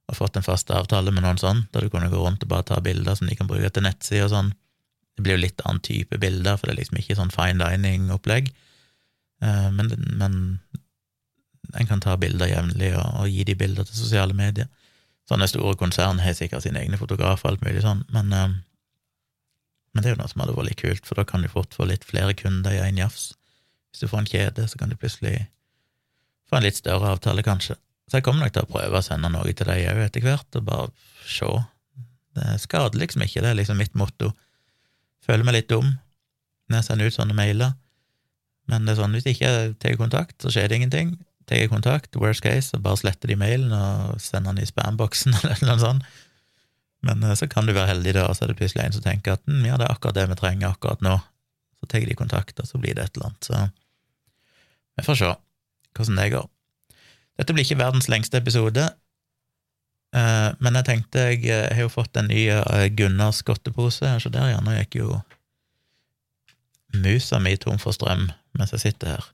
og fått en fast avtale med noen sånn, der du kunne gå rundt og bare ta bilder som de kan bruke til nettside og sånn. Det blir jo litt annen type bilder, for det er liksom ikke sånn fine dining-opplegg. Eh, men, men en kan ta bilder jevnlig og, og, gi de bilder til sosiale medier. Sånne store konsern har sikkert sine egne fotografer og alt mulig sånn, men, eh, men, det er jo noe som hadde vært litt kult, for da kan du fort få litt flere kunder i én jafs. Hvis du får en kjede, så kan du plutselig få en litt større avtale, kanskje. Så jeg kommer nok til å prøve å sende noe til deg òg etter hvert, og bare se. Det skader liksom ikke, det er liksom mitt motto. Føler meg litt dum når jeg sender ut sånne mailer. Men det er sånn, hvis jeg ikke tar kontakt, så skjer det ingenting. Tar jeg kontakt, worst case, så bare sletter de mailen og sender den i spamboksen eller noe sånt. Men eh, så kan du være heldig, da, og så er det plutselig en som tenker at hm, ja, det er akkurat det vi trenger akkurat nå. Så tar de kontakt, og så blir det et eller annet. Så vi får se hvordan det går. Dette blir ikke verdens lengste episode, Eh, men jeg tenkte jeg, eh, har jo fått en ny uh, Gunnars godtepose, så der nå gikk jo musa mi tom for strøm mens jeg sitter her.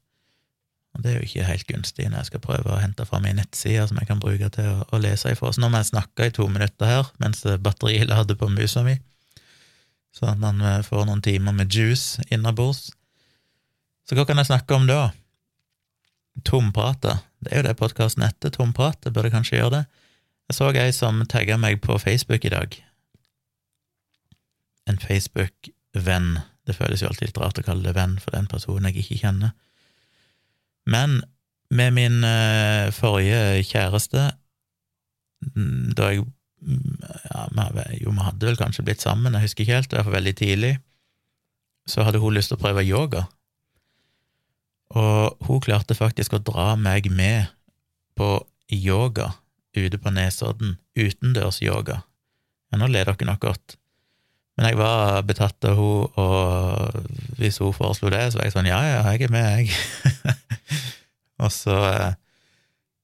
Og det er jo ikke helt gunstig når jeg skal prøve å hente fram ei nettside som jeg kan bruke til å lese ifra. Så nå må jeg snakke i to minutter her mens batteriet lader på musa mi, sånn at man får noen timer med juice innabords. Så hva kan jeg snakke om da? Tomprate. Det er jo det podkasten heter, Tomprate. Burde kanskje gjøre det. Jeg så ei som tagga meg på Facebook i dag. En Facebook-venn. Det føles jo alltid litt rart å kalle det venn for den personen jeg ikke kjenner. Men med min uh, forrige kjæreste, mm, da jeg mm, ja, Jo, vi hadde vel kanskje blitt sammen, jeg husker ikke helt, det var veldig tidlig, så hadde hun lyst til å prøve yoga. Og hun klarte faktisk å dra meg med på yoga ute på Nesodden, utendørs-yoga. Ja, nå ler dere nok godt. Men jeg var betatt av henne, og hvis hun foreslo det, så var jeg sånn ja, ja, jeg er med, jeg. og så, eh,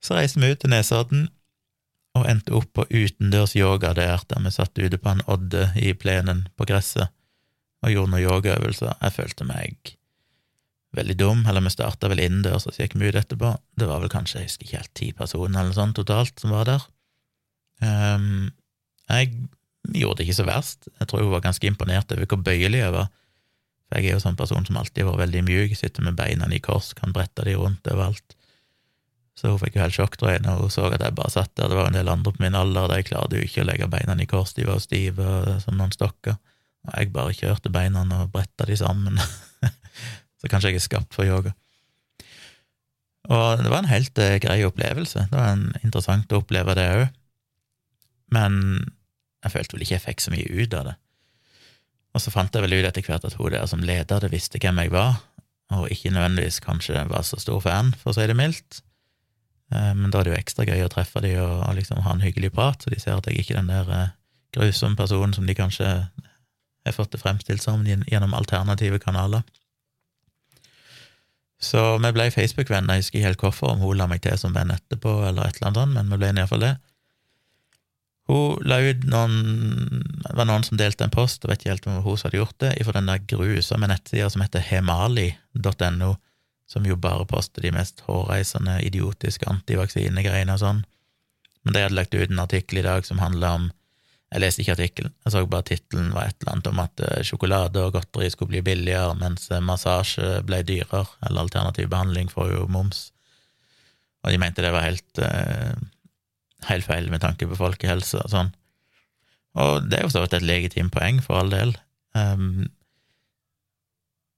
så reiste vi ut til Nesodden og endte opp på utendørs-yoga der, der vi satt ute på en odde i plenen på gresset og gjorde noen yogaøvelser. Jeg følte meg veldig dum, eller vi starta vel innendørs, og så gikk vi ut etterpå. Det var vel kanskje, jeg husker ikke helt, ti personer eller noe sånt totalt som var der. Um, jeg gjorde det ikke så verst. Jeg tror hun var ganske imponert over hvor bøyelig jeg var. For jeg er jo sånn person som alltid har vært veldig mjuk, sitter med beina i kors, kan brette de rundt overalt. Så hun fikk jo helt sjokk, når hun så at jeg bare satt der. Det var en del andre på min alder, de klarte jo ikke å legge beina i kors, de var jo stive som noen stokker. Og jeg bare kjørte beina og bretta de sammen. Så kanskje jeg er skapt for yoga. Og det var en helt uh, grei opplevelse. Det var en interessant å oppleve det òg. Men jeg følte vel ikke jeg fikk så mye ut av det. Og så fant jeg vel ut etter hvert at hun der som leder det visste hvem jeg var, og ikke nødvendigvis kanskje var så stor fan, for å si det mildt. Uh, men da er det jo ekstra gøy å treffe dem og, liksom ha en hyggelig prat, så de ser at jeg ikke er den der uh, grusomme personen som de kanskje har fått det fremstilt som gjennom alternative kanaler. Så vi ble Facebook-venner, jeg husker ikke helt hvorfor, om hun la meg til som venn etterpå, eller et eller annet men vi ble iallfall det. Hun la ut noen Det var noen som delte en post, jeg vet ikke helt om hun hadde gjort det, fra den der grusomme nettsida som heter hemali.no, som jo bare poster de mest hårreisende, idiotiske antivaksinegreiene og sånn. Men de hadde lagt ut en artikkel i dag som handla om Jeg leste ikke artikkelen, jeg så bare tittelen var et eller annet om at eh, sjokolade og godteri skulle bli billigere, mens eh, massasje ble dyrere, eller alternativ behandling får jo moms. Og de mente det var helt, uh, helt feil med tanke på folkehelse og sånn. Og det er jo så vidt et legitimt poeng, for all del. Um,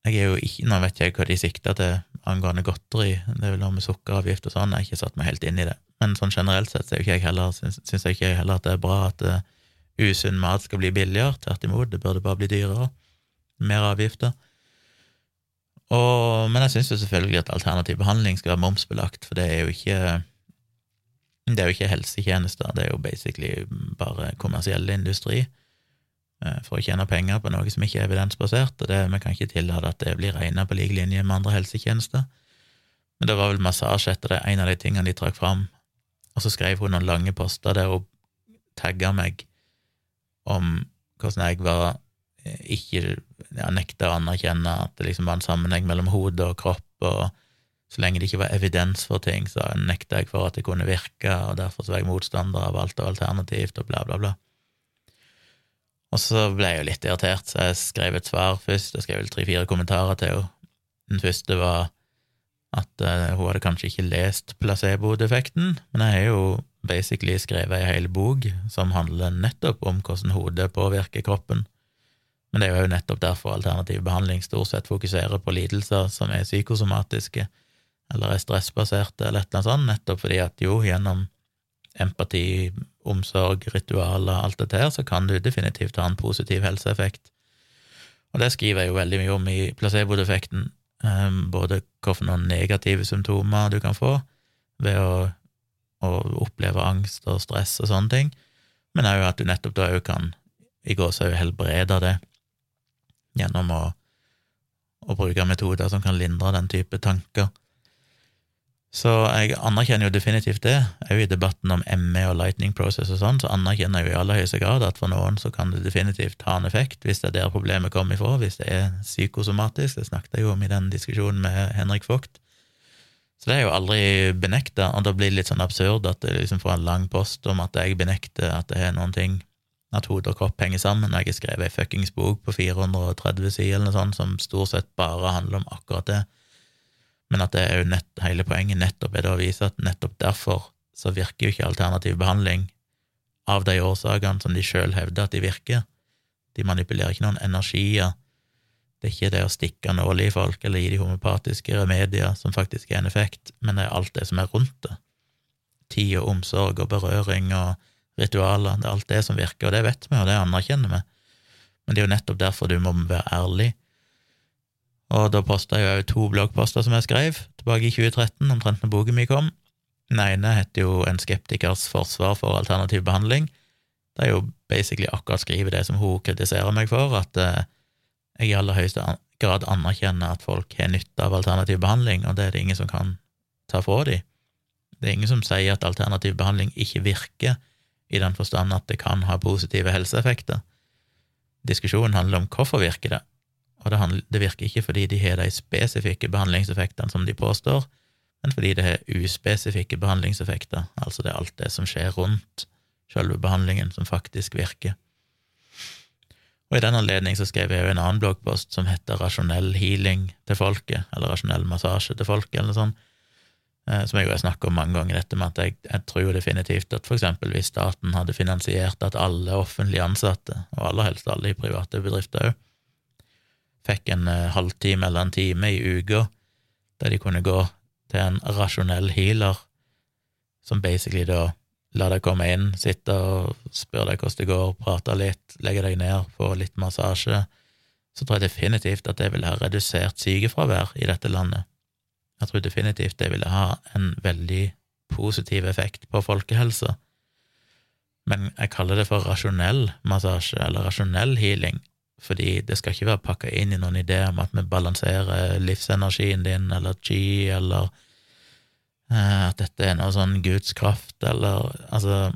jeg er jo ikke, Nå vet jeg hva de sikter til angående godteri, det er vel noe med sukkeravgift og sånn, jeg har ikke satt meg helt inn i det. Men sånn generelt sett så er ikke jeg heller, syns, syns jeg ikke heller at det er bra at usunn mat skal bli billigere, tvert imot, det burde bare bli dyrere. Mer avgifter. Og, men jeg syns selvfølgelig at alternativ behandling skal være momsbelagt, for det er jo ikke det er jo ikke helsetjenester, det er jo basically bare kommersiell industri eh, for å tjene penger på noe som ikke er evidensbasert, og det, vi kan ikke tillate at det blir regna på lik linje med andre helsetjenester. Men det var vel massasje etter det, en av de tingene de trakk fram, og så skrev hun noen lange poster der hun tagga meg om hvordan jeg var eh, ikke ja, nekta å anerkjenne at det liksom var en sammenheng mellom hode og kropp, og så lenge det ikke var evidens for ting, så nekta jeg for at det kunne virke, og derfor så var jeg motstander av alt og alternativt, og bla, bla, bla. Og så ble jeg jo litt irritert, så jeg skrev et svar først. Jeg skrev tre-fire kommentarer til henne. Den første var at uh, hun hadde kanskje ikke lest placebo-defekten, men jeg har jo basically skrevet ei hel bok som handler nettopp om hvordan hodet påvirker kroppen. Men det er jo nettopp derfor alternativ behandling stort sett fokuserer på lidelser som er psykosomatiske, eller er stressbaserte, eller et eller annet sånt, nettopp fordi at jo, gjennom empati, omsorg, ritualer, alt dette her, så kan du definitivt ha en positiv helseeffekt. Og det skriver jeg jo veldig mye om i placebo-defekten, ehm, både hvilke negative symptomer du kan få ved å, å, oppleve angst og stress og sånne ting, men òg at du nettopp da òg kan i gåsehud helbrede det gjennom å, å bruke metoder som kan lindre den type tanker. Så jeg anerkjenner jo definitivt det. Òg i debatten om ME og lightning process og sånn, så anerkjenner jeg jo i aller høyeste grad at for noen så kan det definitivt ha en effekt, hvis det er der problemet kommer ifra, hvis det er psykosomatisk. Det snakket jeg jo om i den diskusjonen med Henrik Vogt. Så det er jo aldri benekta, og da blir det litt sånn absurd at det liksom får en lang post om at jeg benekter at det er noen ting, at hode og kropp henger sammen, når jeg har skrevet ei fuckings bok på 430 sider eller noe sånt som stort sett bare handler om akkurat det men at det er jo nett, hele poenget nettopp er det å vise at nettopp derfor så virker jo ikke alternativ behandling av de årsakene som de sjøl hevder at de virker. De manipulerer ikke noen energier. Det er ikke det å stikke nåle i folk eller gi de homopatiske remedier som faktisk er en effekt, men det er alt det som er rundt det. Tid og omsorg og berøring og ritualer, det er alt det som virker, og det vet vi, og det anerkjenner vi. Men det er jo nettopp derfor du må være ærlig og da posta jeg òg to bloggposter som jeg skrev tilbake i 2013, omtrent når boken min kom. Den ene heter jo En skeptikers forsvar for alternativ behandling. Det er jo basically akkurat skrive det som hun kritiserer meg for, at eh, jeg i aller høyeste grad anerkjenner at folk har nytte av alternativ behandling, og det er det ingen som kan ta fra dem. Det er ingen som sier at alternativ behandling ikke virker, i den forstand at det kan ha positive helseeffekter. Diskusjonen handler om hvorfor virker det, og det, handler, det, virker ikke fordi de har de spesifikke behandlingseffektene som de påstår, men fordi det har uspesifikke behandlingseffekter, altså det er alt det som skjer rundt selve behandlingen, som faktisk virker. Og I den anledning så skrev jeg jo en annen bloggpost som heter Rasjonell healing til folket, eller Rasjonell massasje til folket, eller noe sånt, eh, som jeg jo har snakket om mange ganger, dette med at jeg, jeg tror definitivt at for eksempel hvis staten hadde finansiert at alle offentlig ansatte, og aller helst alle i private bedrifter òg, fikk en uh, halvtime eller en time i uka der de kunne gå til en rasjonell healer, som basically da lar deg komme inn, sitte og spørre deg hvordan det går, prate litt, legge deg ned, få litt massasje, så tror jeg definitivt at det ville ha redusert sykefravær i dette landet. Jeg tror definitivt det ville ha en veldig positiv effekt på folkehelsa. Men jeg kaller det for rasjonell massasje, eller rasjonell healing, fordi det skal ikke være pakka inn i noen idé om at vi balanserer livsenergien din, eller chi, eller at dette er noe sånn Guds kraft, eller altså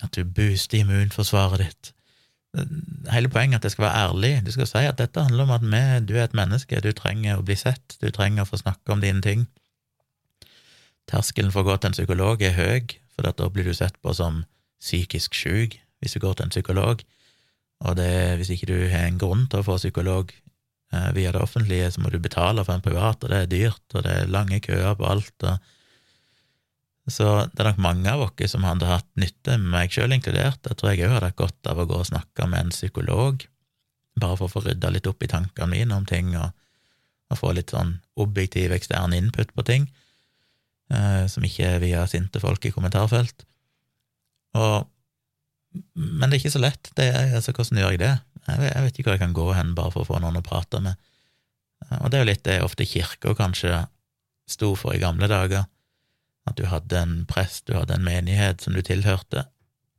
At du booster immunforsvaret ditt. Hele poenget er at det skal være ærlig. Du skal si at dette handler om at vi, du er et menneske, du trenger å bli sett, du trenger å få snakke om dine ting. terskelen for å gå til en psykolog er høy, for da blir du sett på som psykisk syk hvis du går til en psykolog, og det, hvis ikke du har en grunn til å få psykolog eh, via det offentlige, så må du betale for en privat, og det er dyrt, og det er lange køer på alt, så det er nok mange av oss som hadde hatt nytte, meg sjøl inkludert. Jeg tror jeg òg hadde hatt godt av å gå og snakke med en psykolog, bare for å få rydda litt opp i tankene mine om ting, og, og få litt sånn objektiv, ekstern input på ting, eh, som ikke er via sinte folk i kommentarfelt. Og, men det er ikke så lett. Det er, altså, hvordan gjør jeg det? Jeg vet, ikke hvor jeg kan gå hen bare for å få noen å prate med. Og det er jo litt det ofte kirka kanskje sto for i gamle dager at du hadde en prest, du hadde en menighet som du tilhørte,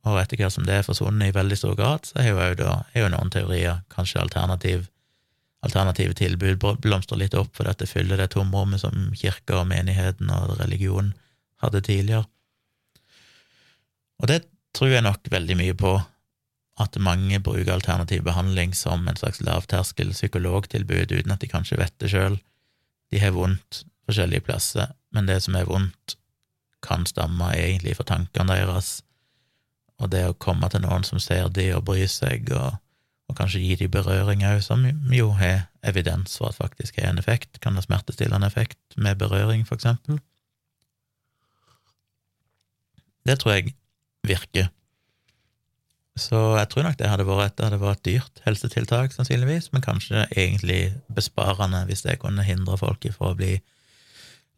og etter hvert som det er forsvunnet i veldig stor grad, så er jo, da, er jo noen teorier kanskje alternativ, alternative tilbud blomstrer litt opp, for dette fyller det tomrommet som kirka og menigheten og religion hadde tidligere. Og det tror jeg nok veldig mye på, at mange bruker alternativ behandling som en slags lavterskel psykologtilbud uten at de kanskje vet det sjøl. De har vondt forskjellige plasser, men det som er vondt, kan stamme egentlig fra tankene deres, og det å komme til noen som ser de og bryr seg, og, og kanskje gi de berøring òg, som jo har evidens for at faktisk har en effekt, kan ha smertestillende effekt med berøring, for eksempel. Det tror jeg virker. Så jeg tror nok det hadde vært, det hadde vært et dyrt helsetiltak, sannsynligvis, men kanskje egentlig besparende hvis det kunne hindre folk fra å bli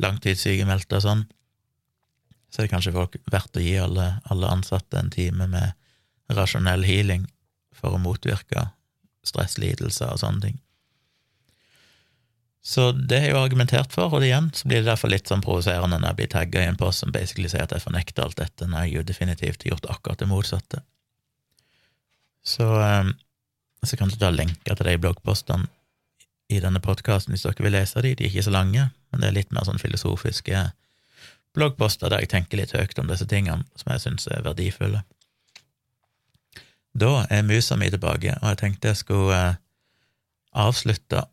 langtidssykemeldte og sånn så er det kanskje folk verdt å gi alle, alle ansatte en time med rasjonell healing for å motvirke stresslidelser og sånne ting. Så det jeg jo argumentert for, og igjen så blir det derfor litt sånn provoserende når jeg blir tagga i en post som basically sier at jeg fornekter alt dette, når jeg jo definitivt har gjort akkurat det motsatte. Så, um, så kan da lenke til de bloggpostene i denne podkasten hvis dere vil lese de. De er ikke så lange, men det er litt mer sånn filosofiske bloggposter der jeg tenker litt høyt om disse tingene som jeg syns er verdifulle. Da er musa mi tilbake, og jeg tenkte jeg skulle eh, avslutte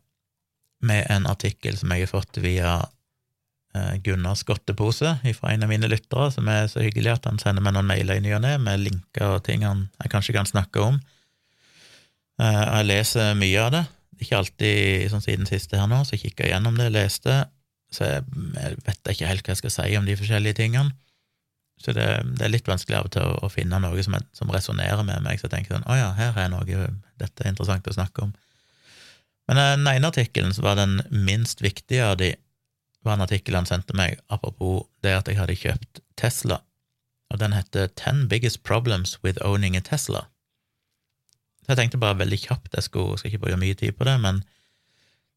med en artikkel som jeg har fått via Gunnar Skottepose fra en av mine lyttere, som er så hyggelig at han sender meg noen mailer i ny og ne med linker og ting han jeg kanskje kan snakke om. Og jeg leser mye av det, ikke alltid sånn siden siste her nå, så jeg gjennom det, leste, så jeg, jeg, vet ikke helt hva jeg skal si om de forskjellige tingene. Så det, det er litt vanskelig av og til å, å finne noe som, som resonnerer med meg, så jeg tenker sånn å ja, her er noe, dette er interessant å snakke om. Men eh, den ene artikkelen var den minst viktige av de, var en artikkel han sendte meg apropos det at jeg hadde kjøpt Tesla, og den heter Ten Biggest Problems with Owning a Tesla. Så jeg tenkte bare veldig kjapt, jeg skulle, skal ikke bruke mye tid på det, men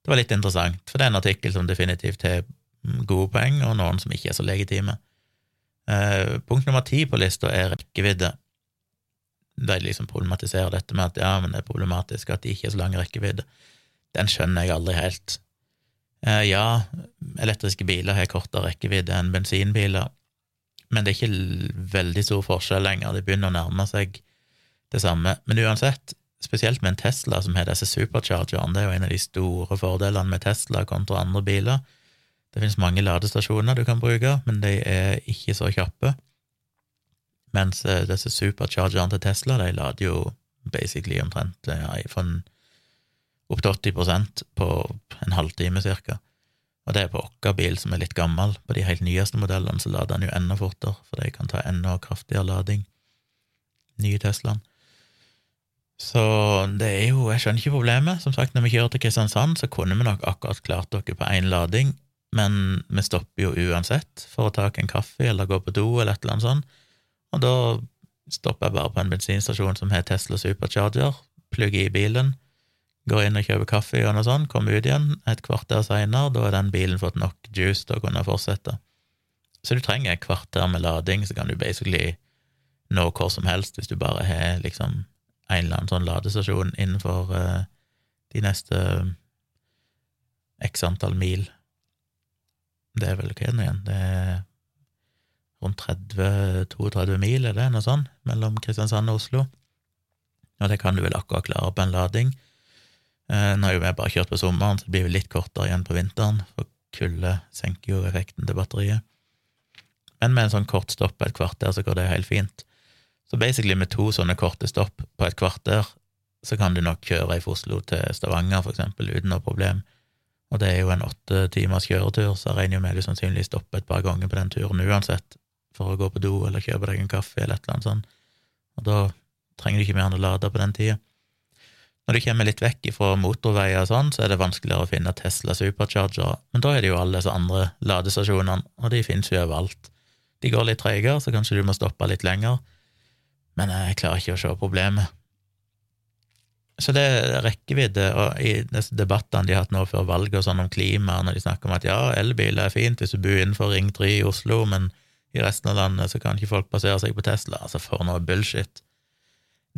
det var litt interessant, for det er en artikkel som definitivt har gode poeng, og noen som ikke er så legitime. Eh, punkt nummer ti på lista er rekkevidde. De liksom problematiserer dette med at ja, men det er problematisk at de ikke er så lang rekkevidde. Den skjønner jeg aldri helt. Eh, ja, elektriske biler har kortere rekkevidde enn bensinbiler, men det er ikke veldig stor forskjell lenger, det begynner å nærme seg det samme. Men uansett, spesielt med en Tesla som har disse superchargerne. Det er jo en av de store fordelene med Tesla kontra andre biler. Det finnes mange ladestasjoner du kan bruke, men de er ikke så kjappe. Mens eh, disse superchargerne til Tesla, de lader jo basically omtrent ja, fra opp til 80% på en halvtime cirka. Og det er på vår bil, som er litt gammel. På de helt nyeste modellene så lader den jo enda fortere, for de kan ta enda kraftigere lading. Nye Teslaen. Så det er jo Jeg skjønner ikke problemet. Som sagt, når vi kjører til Kristiansand, så kunne vi nok akkurat klart dere på én lading, men vi stopper jo uansett for å ta en kaffe eller gå på do eller et eller annet sånt, og da stopper jeg bare på en bensinstasjon som har Tesla Supercharger, plugger i bilen, går inn og kjøper kaffe og noe sånt, kommer ut igjen et kvarter seinere, da har den bilen fått nok juice til å kunne fortsette. Så du trenger et kvarter med lading, så kan du basically nå hvor som helst hvis du bare har liksom en eller annen sånn ladestasjon innenfor uh, de neste x antall mil. Det er vel hva er igjen? Det er rundt 30-32 mil, er det noe sånt, mellom Kristiansand og Oslo. Og det kan du vel akkurat klare på en lading. Uh, nå har jo vi bare kjørt på sommeren, så det blir litt kortere igjen på vinteren, for kulde senker jo effekten til batteriet. Men med en sånn kort stopp på et kvarter, så går det helt fint. Så basically med to sånne korte stopp på et kvarter, så kan du nok kjøre fra Oslo til Stavanger, for eksempel, uten noe problem. Og det er jo en åtte timers kjøretur, så jeg regner jo med du sannsynligvis stopper et par ganger på den turen uansett, for å gå på do eller kjøpe deg en kaffe eller et eller annet sånt. Og da trenger du ikke mer enn å lade på den tida. Når du kommer litt vekk fra motorveier og sånn, så er det vanskeligere å finne Tesla superchargere, men da er det jo alle disse andre ladestasjonene, og de finnes jo overalt. De går litt treigere, så kanskje du må stoppe litt lenger, men jeg klarer ikke å se problemet. Så det er rekkevidde, og i disse debattene de har hatt nå før valget og sånn om klima, når de snakker om at ja, elbil er fint hvis du bor innenfor Ring 3 i Oslo, men i resten av landet så kan ikke folk basere seg på Tesla. Altså, for noe bullshit.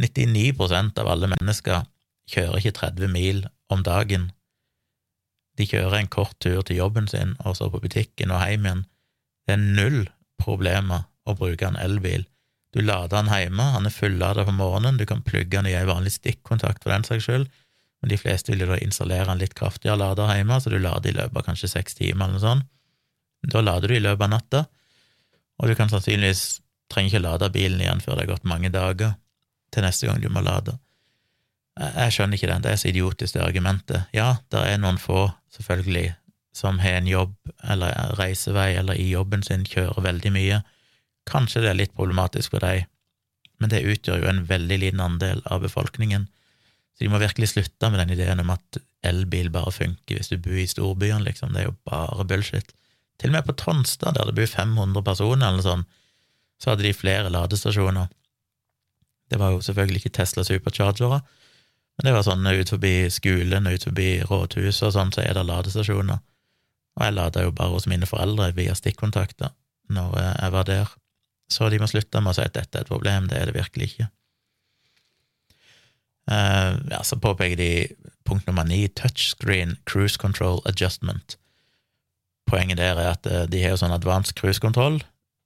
99% av alle mennesker kjører ikke 30 mil om dagen. De kjører en kort tur til jobben sin, og så på butikken og hjem igjen. Det er null problemer å bruke en elbil. Du lader den hjemme, han er fullada på morgenen, du kan plugge den i en vanlig stikkontakt for den saks skyld, men de fleste vil jo da installere en litt kraftigere lader hjemme, så du lader i løpet av kanskje seks timer eller noe sånt. Da lader du i løpet av natta, og du kan sannsynligvis trenger ikke lade bilen igjen før det har gått mange dager til neste gang du må lade. Jeg skjønner ikke det, det er så idiotisk, det argumentet. Ja, det er noen få, selvfølgelig, som har en jobb eller reisevei eller i jobben sin kjører veldig mye, Kanskje det er litt problematisk for deg, men det utgjør jo en veldig liten andel av befolkningen, så de må virkelig slutte med den ideen om at elbil bare funker hvis du bor i storbyene, liksom, det er jo bare bullshit. Til og med på Tonstad, der det bor 500 personer eller sånn, så hadde de flere ladestasjoner. Det var jo selvfølgelig ikke Tesla superchargere, men det var sånn ut forbi skolen ut forbi rådhuset og sånn, så er det ladestasjoner. Og jeg lada jo bare hos mine foreldre via stikkontakter når jeg var der. Så de må slutte med å si at dette er et problem, det er det virkelig ikke. Uh, ja, så påpeker de punkt nummer ni, touchscreen cruise control adjustment. Poenget der er at uh, de har jo sånn advanced cruise control,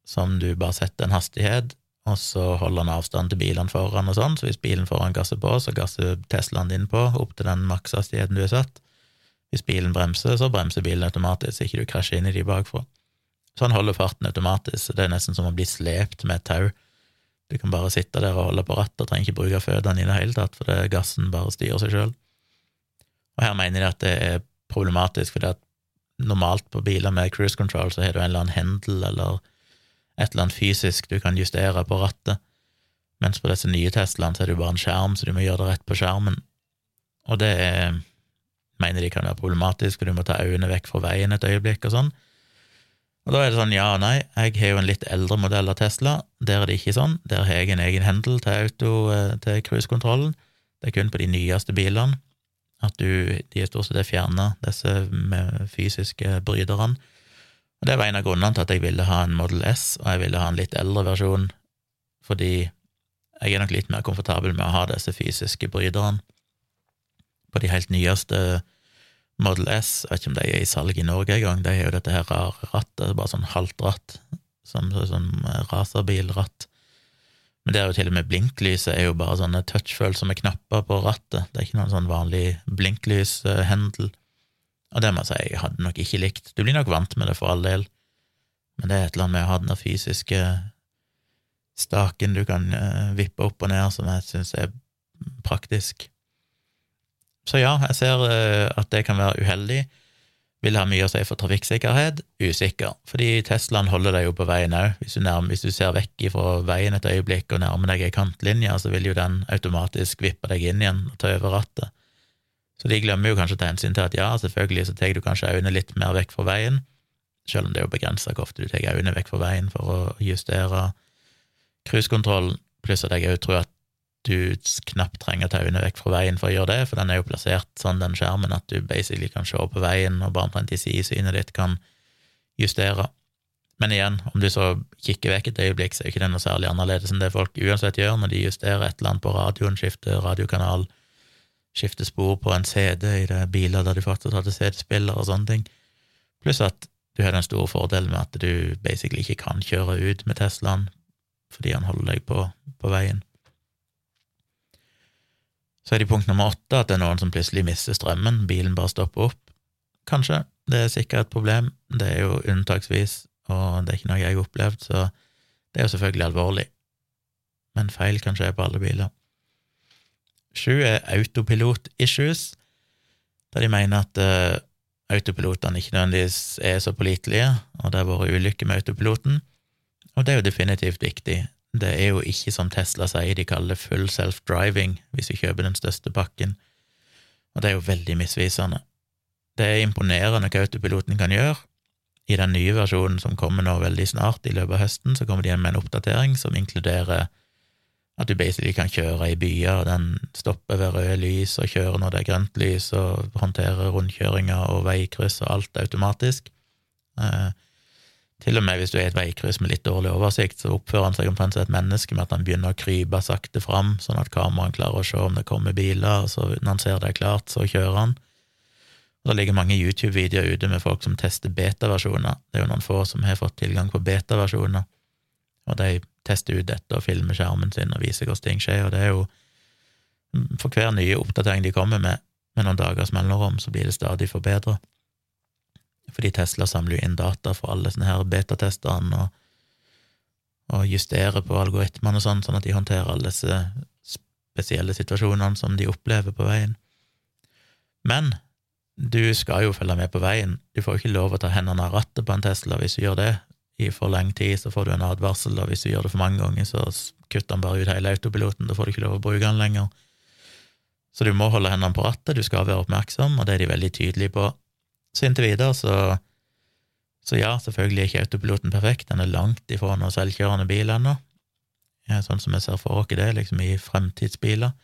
som du bare setter en hastighet, og så holder han avstand til bilene foran og sånn, så hvis bilen foran gasser på, så gasser Teslaen din på opp til den makshastigheten du har satt. Hvis bilen bremser, så bremser bilen automatisk, så ikke du krasjer inn i de bakfra. Så han holder farten automatisk, så det er nesten som å bli slept med et tau. Du kan bare sitte der og holde på rattet, trenger ikke bruke føttene i det hele tatt, for det gassen bare styrer seg sjøl. Og her mener de at det er problematisk, fordi at normalt på biler med cruise control så har du en eller annen hendel eller et eller annet fysisk du kan justere på rattet, mens på disse nye Teslaene så er det jo bare en skjerm, så du må gjøre det rett på skjermen. Og det er, mener de kan være problematisk, for du må ta øynene vekk fra veien et øyeblikk og sånn. Og da er det sånn ja og nei. Jeg har jo en litt eldre modell av Tesla. Der er det ikke sånn. Der har jeg en egen hendel til auto, eh, til cruisekontrollen. Det er kun på de nyeste bilene at du, de er stort sett fjerna, disse fysiske bryterne. Og Det var en av grunnene til at jeg ville ha en Model S, og jeg ville ha en litt eldre versjon, fordi jeg er nok litt mer komfortabel med å ha disse fysiske bryterne. På de helt nyeste Model S, jeg vet ikke om de er i salg i Norge engang, de har jo dette her rare rattet, bare sånn halvt ratt, sånn eh, racerbilratt. Men det er jo til og med blinklyset er jo bare sånne touchfølsomme knapper på rattet, det er ikke noen sånn vanlig blinklyshendel. Og det må jeg si, jeg hadde nok ikke likt. Du blir nok vant med det for all del, men det er et eller annet med å ha den fysiske staken du kan uh, vippe opp og ned, som jeg syns er praktisk. Så ja, jeg ser eh, at det kan være uheldig. Vil ha mye å si for trafikksikkerhet? Usikker, fordi Teslaen holder deg jo på veien òg. Hvis, hvis, du ser vekk fra veien et øyeblikk og nærmer deg ei kantlinje, så vil jo den automatisk vippe deg inn igjen og ta over rattet. Så de glemmer jo kanskje å ta hensyn til at ja, selvfølgelig så tar du kanskje øynene litt mer vekk fra veien, selv om det er jo begrensa hvor ofte du tar øynene vekk fra veien for å justere cruisekontrollen, pluss at jeg òg tror at du knapt trenger å ta øynene vekk fra veien for å gjøre det, for den er jo plassert sånn, den skjermen, at du basically kan se på veien, og bare omtrent i sidesynet ditt kan justere. Men igjen, om du så kikker vekk et øyeblikk, så er ikke det noe særlig annerledes enn det folk uansett gjør når de justerer et eller annet på radioen, skifter radiokanal, skifter spor på en CD i det biler der de faktisk hadde CD-spiller og sånne ting. Pluss at du har den store fordelen med at du basically ikke kan kjøre ut med Teslaen fordi han holder deg på, på veien. Så er det punkt nummer åtte at det er noen som plutselig mister strømmen, bilen bare stopper opp. Kanskje, det er sikkert et problem, det er jo unntaksvis, og det er ikke noe jeg har opplevd, så det er jo selvfølgelig alvorlig. Men feil kan skje på alle biler. Sju er autopilot-issues, der de mener at uh, autopilotene ikke nødvendigvis er så pålitelige, og det har vært ulykker med autopiloten, og det er jo definitivt viktig. Det er jo ikke som Tesla sier, de kaller det full self-driving hvis du kjøper den største pakken, og det er jo veldig misvisende. Det er imponerende hva autopiloten kan gjøre. I den nye versjonen som kommer nå veldig snart, i løpet av høsten, så kommer de igjen med en oppdatering som inkluderer at du basically kan kjøre i byer, og den stopper ved røde lys og kjører når det er grønt lys, og håndterer rundkjøringer og veikryss og alt automatisk. Eh, til og med hvis du er i et veikryss med litt dårlig oversikt, så oppfører han seg omtrent som et menneske med at han begynner å krype sakte fram, sånn at kameraet klarer å se om det kommer biler, og så når han ser det er klart, så kjører han. Og Det ligger mange YouTube-videoer ute med folk som tester beta-versjoner. Det er jo noen få som har fått tilgang på beta-versjoner, og de tester ut dette og filmer skjermen sin og viser hvordan ting skjer, og det er jo For hver nye oppdatering de kommer med, med noen dagers mellomrom, så blir det stadig forbedra. Fordi Tesla samler jo inn data for alle sånne her betatesterne og, og justerer på algoritmene og sånn, sånn at de håndterer alle disse spesielle situasjonene som de opplever på veien. Men du skal jo følge med på veien. Du får jo ikke lov å ta hendene av rattet på en Tesla hvis du gjør det i for lang tid, så får du en advarsel, og hvis du gjør det for mange ganger, så kutter han bare ut hele autopiloten, da får du ikke lov å bruke den lenger. Så du må holde hendene på rattet, du skal være oppmerksom, og det er de veldig tydelige på. Så inntil videre, så, så ja, selvfølgelig er ikke autopiloten perfekt, den er langt ifra noen selvkjørende bil ennå, sånn som vi ser for oss det, liksom i fremtidsbiler,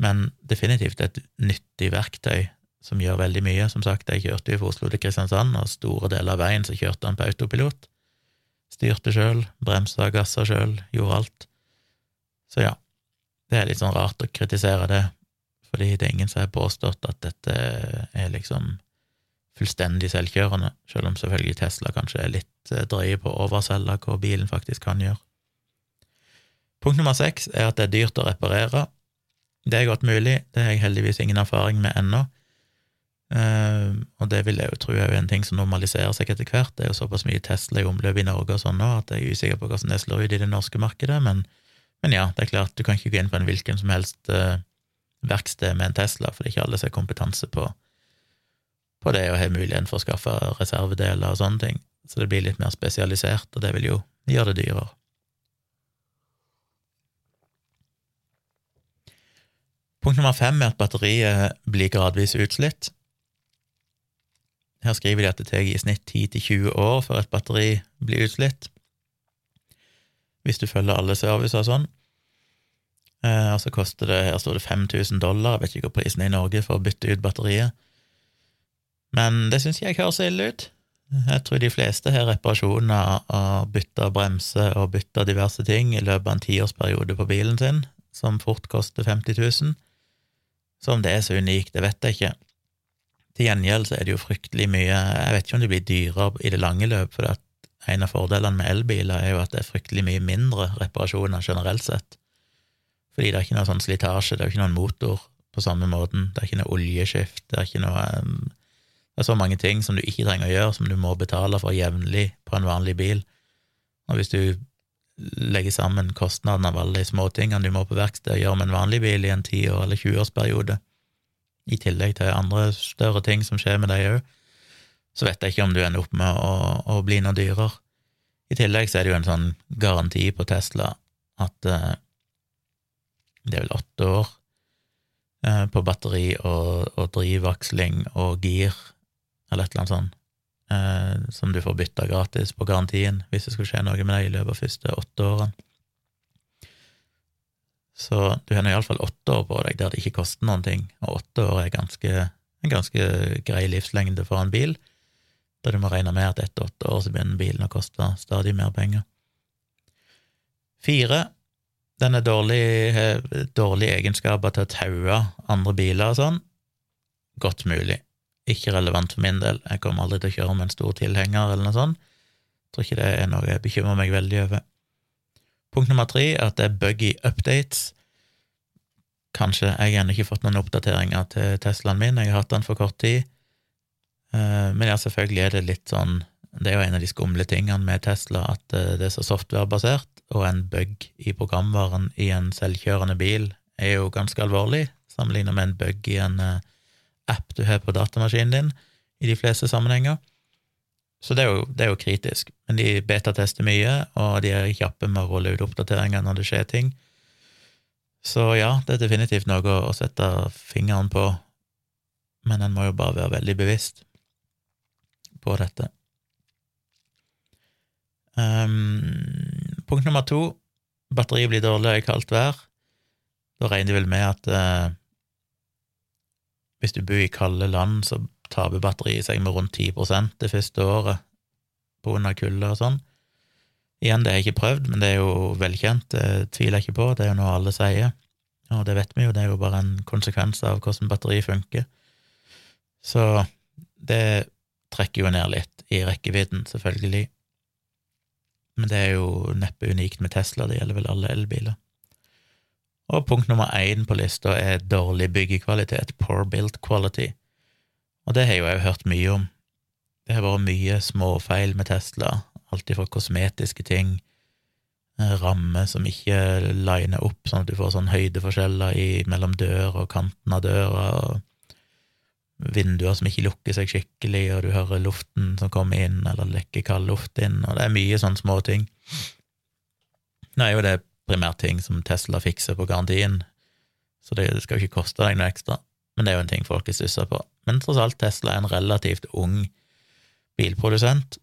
men definitivt et nyttig verktøy som gjør veldig mye. Som sagt, jeg kjørte jo fra Oslo til Kristiansand, og store deler av veien så kjørte han på autopilot. Styrte sjøl, bremsa, gassa sjøl, gjorde alt. Så ja, det er litt sånn rart å kritisere det, fordi det er ingen som har påstått at dette er liksom fullstendig selvkjørende, selv om selvfølgelig Tesla kanskje er litt eh, drøye på å overselge hva bilen faktisk kan gjøre. Punkt nummer seks er at det er dyrt å reparere. Det er godt mulig, det har jeg heldigvis ingen erfaring med ennå. Uh, og det vil jeg jo tro er en ting som normaliserer seg etter hvert. Det er jo såpass mye Tesla i omløp i Norge og sånn at jeg er usikker på hvordan det slår ut i det norske markedet, men, men, ja, det er klart, du kan ikke gå inn på en hvilken som helst uh, verksted med en Tesla, for det er ikke alle som har kompetanse på, på det og har muligheten for å skaffe reservedeler og sånne ting. Så det blir litt mer spesialisert, og det vil jo gjøre det dyrere. Punkt nummer fem er at batteriet blir gradvis utslitt. Her skriver de at det tar i snitt 10-20 år før et batteri blir utslitt, hvis du følger alle servicer og sånn. Eh, og så koster det, her står det 5000 dollar, jeg vet ikke hva prisen er i Norge for å bytte ut batteriet. Men det syns jeg høres ille ut. Jeg tror de fleste har reparasjoner av bytte bremse og bytte diverse ting i løpet av en tiårsperiode på bilen sin, som fort koster 50 000. Så om det er så unikt, det vet jeg ikke. Til gjengjeld så er det jo fryktelig mye Jeg vet ikke om det blir dyrere i det lange løp, for en av fordelene med elbiler er jo at det er fryktelig mye mindre reparasjoner generelt sett. Fordi det er ikke noe sånn slitasje, det er jo ikke noen motor på samme måten, det er ikke noe oljeskift, det er ikke noe um, Det er så mange ting som du ikke trenger å gjøre, som du må betale for jevnlig på en vanlig bil. Og hvis du legger sammen kostnaden av alle de småtingene du må på verksted og gjøre med en vanlig bil i en 10- eller 20-årsperiode, i tillegg til andre større ting som skjer med deg òg, så vet jeg ikke om du ender opp med å, å, bli noe dyrere. I tillegg så er det jo en sånn garanti på Tesla at eh, det er vel åtte år eh, på batteri og, og drivaksling og gir, eller et eller annet sånt, eh, som du får bytta gratis på garantien hvis det skulle skje noe med deg i løpet av første åtte årene. Så du har nå iallfall åtte år på deg der det ikke koster noen ting, og åtte år er ganske, en ganske grei livslengde for en bil, da du må regne med at etter åtte år så begynner bilen å koste stadig mer penger. Fire, den er dårlig, dårlige egenskaper til å taue andre biler og sånn. Godt mulig. Ikke relevant for min del, jeg kommer aldri til å kjøre med en stor tilhenger eller noe sånt. Jeg tror ikke det er noe jeg bekymrer meg veldig over. Punkt nummer tre er at det er buggy updates. Kanskje jeg har ennå ikke fått noen oppdateringer til Teslaen min, jeg har hatt den for kort tid. Eh, men ja, selvfølgelig er det litt sånn Det er jo en av de skumle tingene med Tesla, at eh, det er så softwarebasert, og en bug i programvaren i en selvkjørende bil er jo ganske alvorlig, sammenlignet med en bug i en eh, app du har på datamaskinen din, i de fleste sammenhenger. Så det er, jo, det er jo kritisk. Men de betatester mye, og de er kjappe med å rulle ut oppdateringer når det skjer ting. Så ja, det er definitivt noe å sette fingeren på, men en må jo bare være veldig bevisst på dette. Um, punkt nummer to batteriet blir dårlig i kaldt vær. Da regner de vel med at uh, hvis du bor i kalde land, så taper batteriet seg med rundt 10% det første året på grunn av kulde og sånn. Igjen, det har jeg ikke prøvd, men det er jo velkjent, det tviler jeg ikke på, det er jo noe alle sier, og det vet vi jo, det er jo bare en konsekvens av hvordan batteri funker. Så det trekker jo ned litt i rekkevidden, selvfølgelig, men det er jo neppe unikt med Tesla, det gjelder vel alle elbiler. Og punkt nummer én på lista er dårlig byggekvalitet, poor built quality. Og det har jeg jo jeg hørt mye om. Det har vært mye småfeil med Tesla, alt ifra kosmetiske ting, eh, rammer som ikke liner opp, sånn at du får sånn høydeforskjeller i, mellom dør og kanten av døra, og vinduer som ikke lukker seg skikkelig, og du hører luften som kommer inn, eller lekker kald luft inn, og det er mye sånne småting. Nå er jo det primært ting som Tesla fikser på garantien, så det skal jo ikke koste deg noe ekstra men det er jo en ting folk er stussa på. Men tross alt, Tesla er en relativt ung bilprodusent,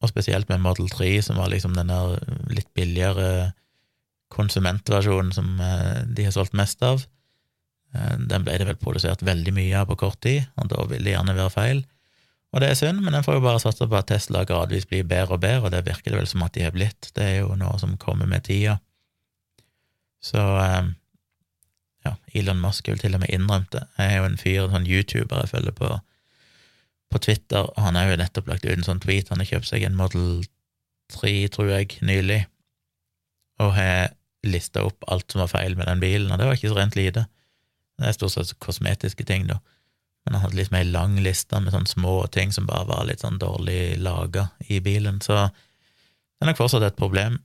og spesielt med Model 3, som var liksom den der litt billigere konsumentversjonen som eh, de har solgt mest av. Eh, den ble det vel produsert veldig mye av på kort tid, og da vil det gjerne være feil. Og det er synd, men en får jo bare satse på at Tesla gradvis blir bedre og bedre, og det virker det vel som at de har blitt. Det er jo noe som kommer med tida. Så eh, ja, Elon Musk jo til og med innrømt det. Jeg er jo en fyr, en sånn YouTuber jeg følger på på Twitter, og han har jo nettopp lagt ut en sånn tweet. Han har kjøpt seg en Model 3, tror jeg, nylig, og har lista opp alt som var feil med den bilen, og det var ikke så rent lite. Det er stort sett kosmetiske ting, da. Men han hadde liksom ei lang liste med sånne små ting som bare var litt sånn dårlig laga i bilen, så det er nok fortsatt et problem.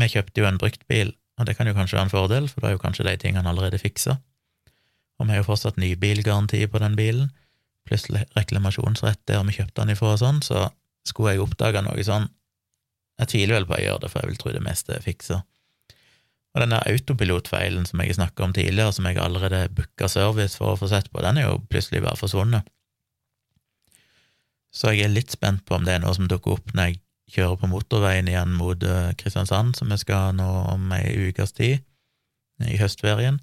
Vi kjøpte jo en bruktbil og det kan jo kanskje være en fordel, for det er jo kanskje de tingene han allerede fiksa. Og vi har jo fortsatt nybilgaranti på den bilen, pluss reklamasjonsrett der vi kjøpte den ifra og sånn, så skulle jeg oppdage noe sånn Jeg tviler vel på at jeg gjør det, for jeg vil tro det meste er fiksa. Og den der autopilotfeilen som jeg snakka om tidligere, som jeg allerede booka service for å få sett på, den er jo plutselig bare forsvunnet. Så jeg er litt spent på om det er noe som dukker opp når jeg kjører på motorveien igjen mot eh, Kristiansand, som vi skal nå om ei ukes tid, i høstferien.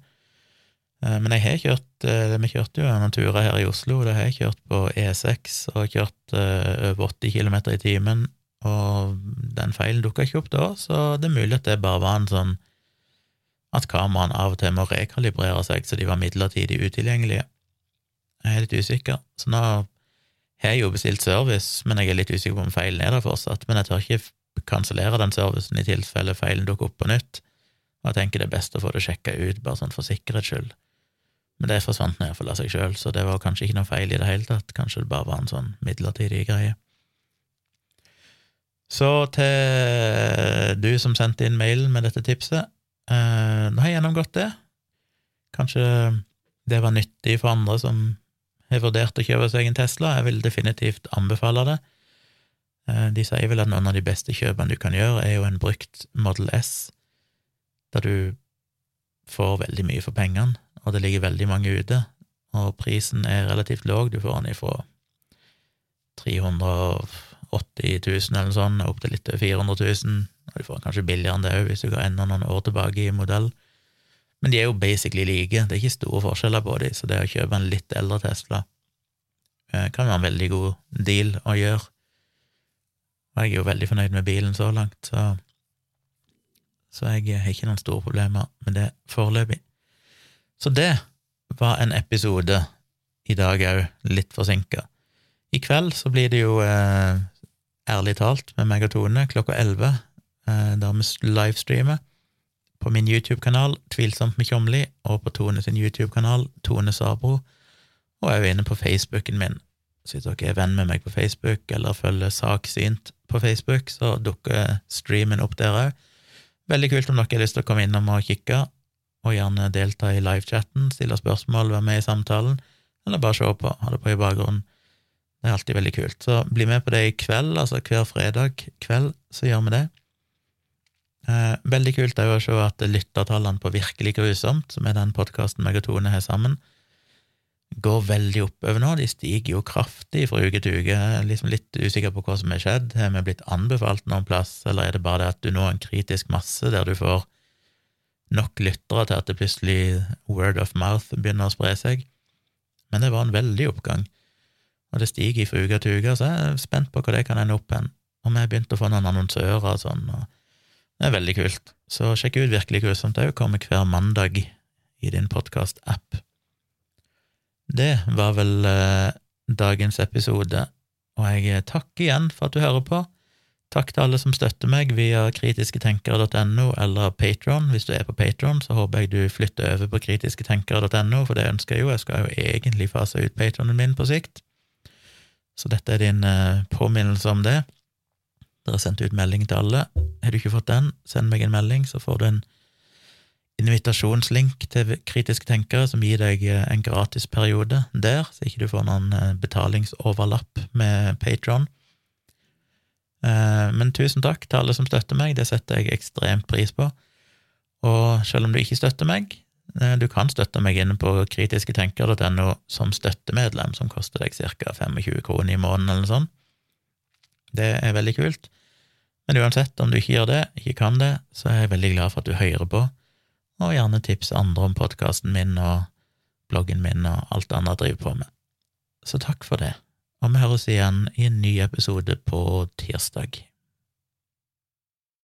Eh, men jeg har kjørt eh, Vi kjørte jo noen turer her i Oslo, da har jeg kjørt på E6 og kjørt over 80 km i timen, og den feilen dukka ikke opp da, så det er mulig at det bare var en sånn at kameraene av og til må rekalibrere seg så de var midlertidig utilgjengelige. Jeg er litt usikker, så nå har jeg jo bestilt service, men jeg er litt usikker på om feilen er der fortsatt. Men jeg tør ikke kansellere den servicen i tilfelle feilen dukker opp på nytt. Og jeg tenker det er best å få det sjekka ut, bare sånn for sikkerhets skyld. Men det forsvant nå iallfall av seg sjøl, så det var kanskje ikke noe feil i det hele tatt. Kanskje det bare var en sånn midlertidig greie. Så til du som sendte inn mailen med dette tipset. Eh, nå har jeg gjennomgått det. Kanskje det var nyttig for andre som har vurdert å kjøpe seg en Tesla. Jeg vil definitivt anbefale det. Eh, de sier vel at noen av de beste kjøpene du kan gjøre, er jo en brukt Model S, der du får veldig mye for pengene, og det ligger veldig mange ute, og prisen er relativt låg. Du får den ifra 380 000 eller sånt, opp til litt over 400 000, og du får den kanskje billigere enn det òg hvis du går enda noen år tilbake i modell. Men de er jo basically like, det er ikke store forskjeller på dem, så det å kjøpe en litt eldre Tesla eh, kan være en veldig god deal å gjøre. Og jeg er jo veldig fornøyd med bilen så langt, så, så jeg har ikke noen store problemer med det foreløpig. Så det var en episode i dag òg, litt forsinka. I kveld så blir det jo eh, Ærlig talt med meg og Tone klokka elleve, eh, der vi livestreamer på min YouTube-kanal Tvilsomt med Tjomli, og på Tone sin YouTube-kanal Tone Sabro, og jeg er inne på Facebooken min, Så hvis dere er venn med meg på Facebook, eller følger Saksynt på Facebook, så dukker streamen opp der òg. Veldig kult om dere har lyst til å komme innom og kikke, og gjerne delta i livechatten, stille spørsmål, være med i samtalen, eller bare se på, ha det på i bakgrunnen. Det er alltid veldig kult. Så bli med på det i kveld, altså hver fredag kveld, så gjør vi det. Eh, veldig kult er jo å se at lyttertallene på Virkelig grusomt, som er den podkasten meg og Tone har sammen, går veldig oppover nå. De stiger jo kraftig fra uke til uke. Liksom litt usikker på hva som har skjedd. Har vi blitt anbefalt noen plass, eller er det bare det at du når en kritisk masse der du får nok lyttere til at det plutselig word of mouth begynner å spre seg? Men det var en veldig oppgang, og det stiger fra uke til uke, så jeg er spent på hva det kan ende opp hen. Og vi har begynt å få noen annonsører og sånn, og det er veldig kult. Så sjekk ut Virkelig grusomt òg, kommer hver mandag i din podkast-app. Det var vel eh, dagens episode, og jeg takker igjen for at du hører på. Takk til alle som støtter meg via kritisketenkere.no eller Patron. Hvis du er på Patron, så håper jeg du flytter over på kritisketenkere.no, for det ønsker jeg jo. Jeg skal jo egentlig fase ut patronen min på sikt. Så dette er din eh, påminnelse om det. Dere har sendt ut melding til alle. Har du ikke fått den, send meg en melding, så får du en invitasjonslink til kritiske tenkere som gir deg eh, en gratis periode der, så ikke du får noen eh, betalingsoverlapp med Patron. Eh, men tusen takk til alle som støtter meg, det setter jeg ekstremt pris på. Og selv om du ikke støtter meg, eh, du kan støtte meg inne på kritisketenker.no som støttemedlem, som koster deg ca. 25 kroner i måneden eller noe sånt. Det er veldig kult. Men uansett, om du ikke gjør det, ikke kan det, så er jeg veldig glad for at du hører på, og gjerne tips andre om podkasten min og bloggen min og alt andre jeg driver på med. Så takk for det og vi høres igjen i en ny episode på tirsdag.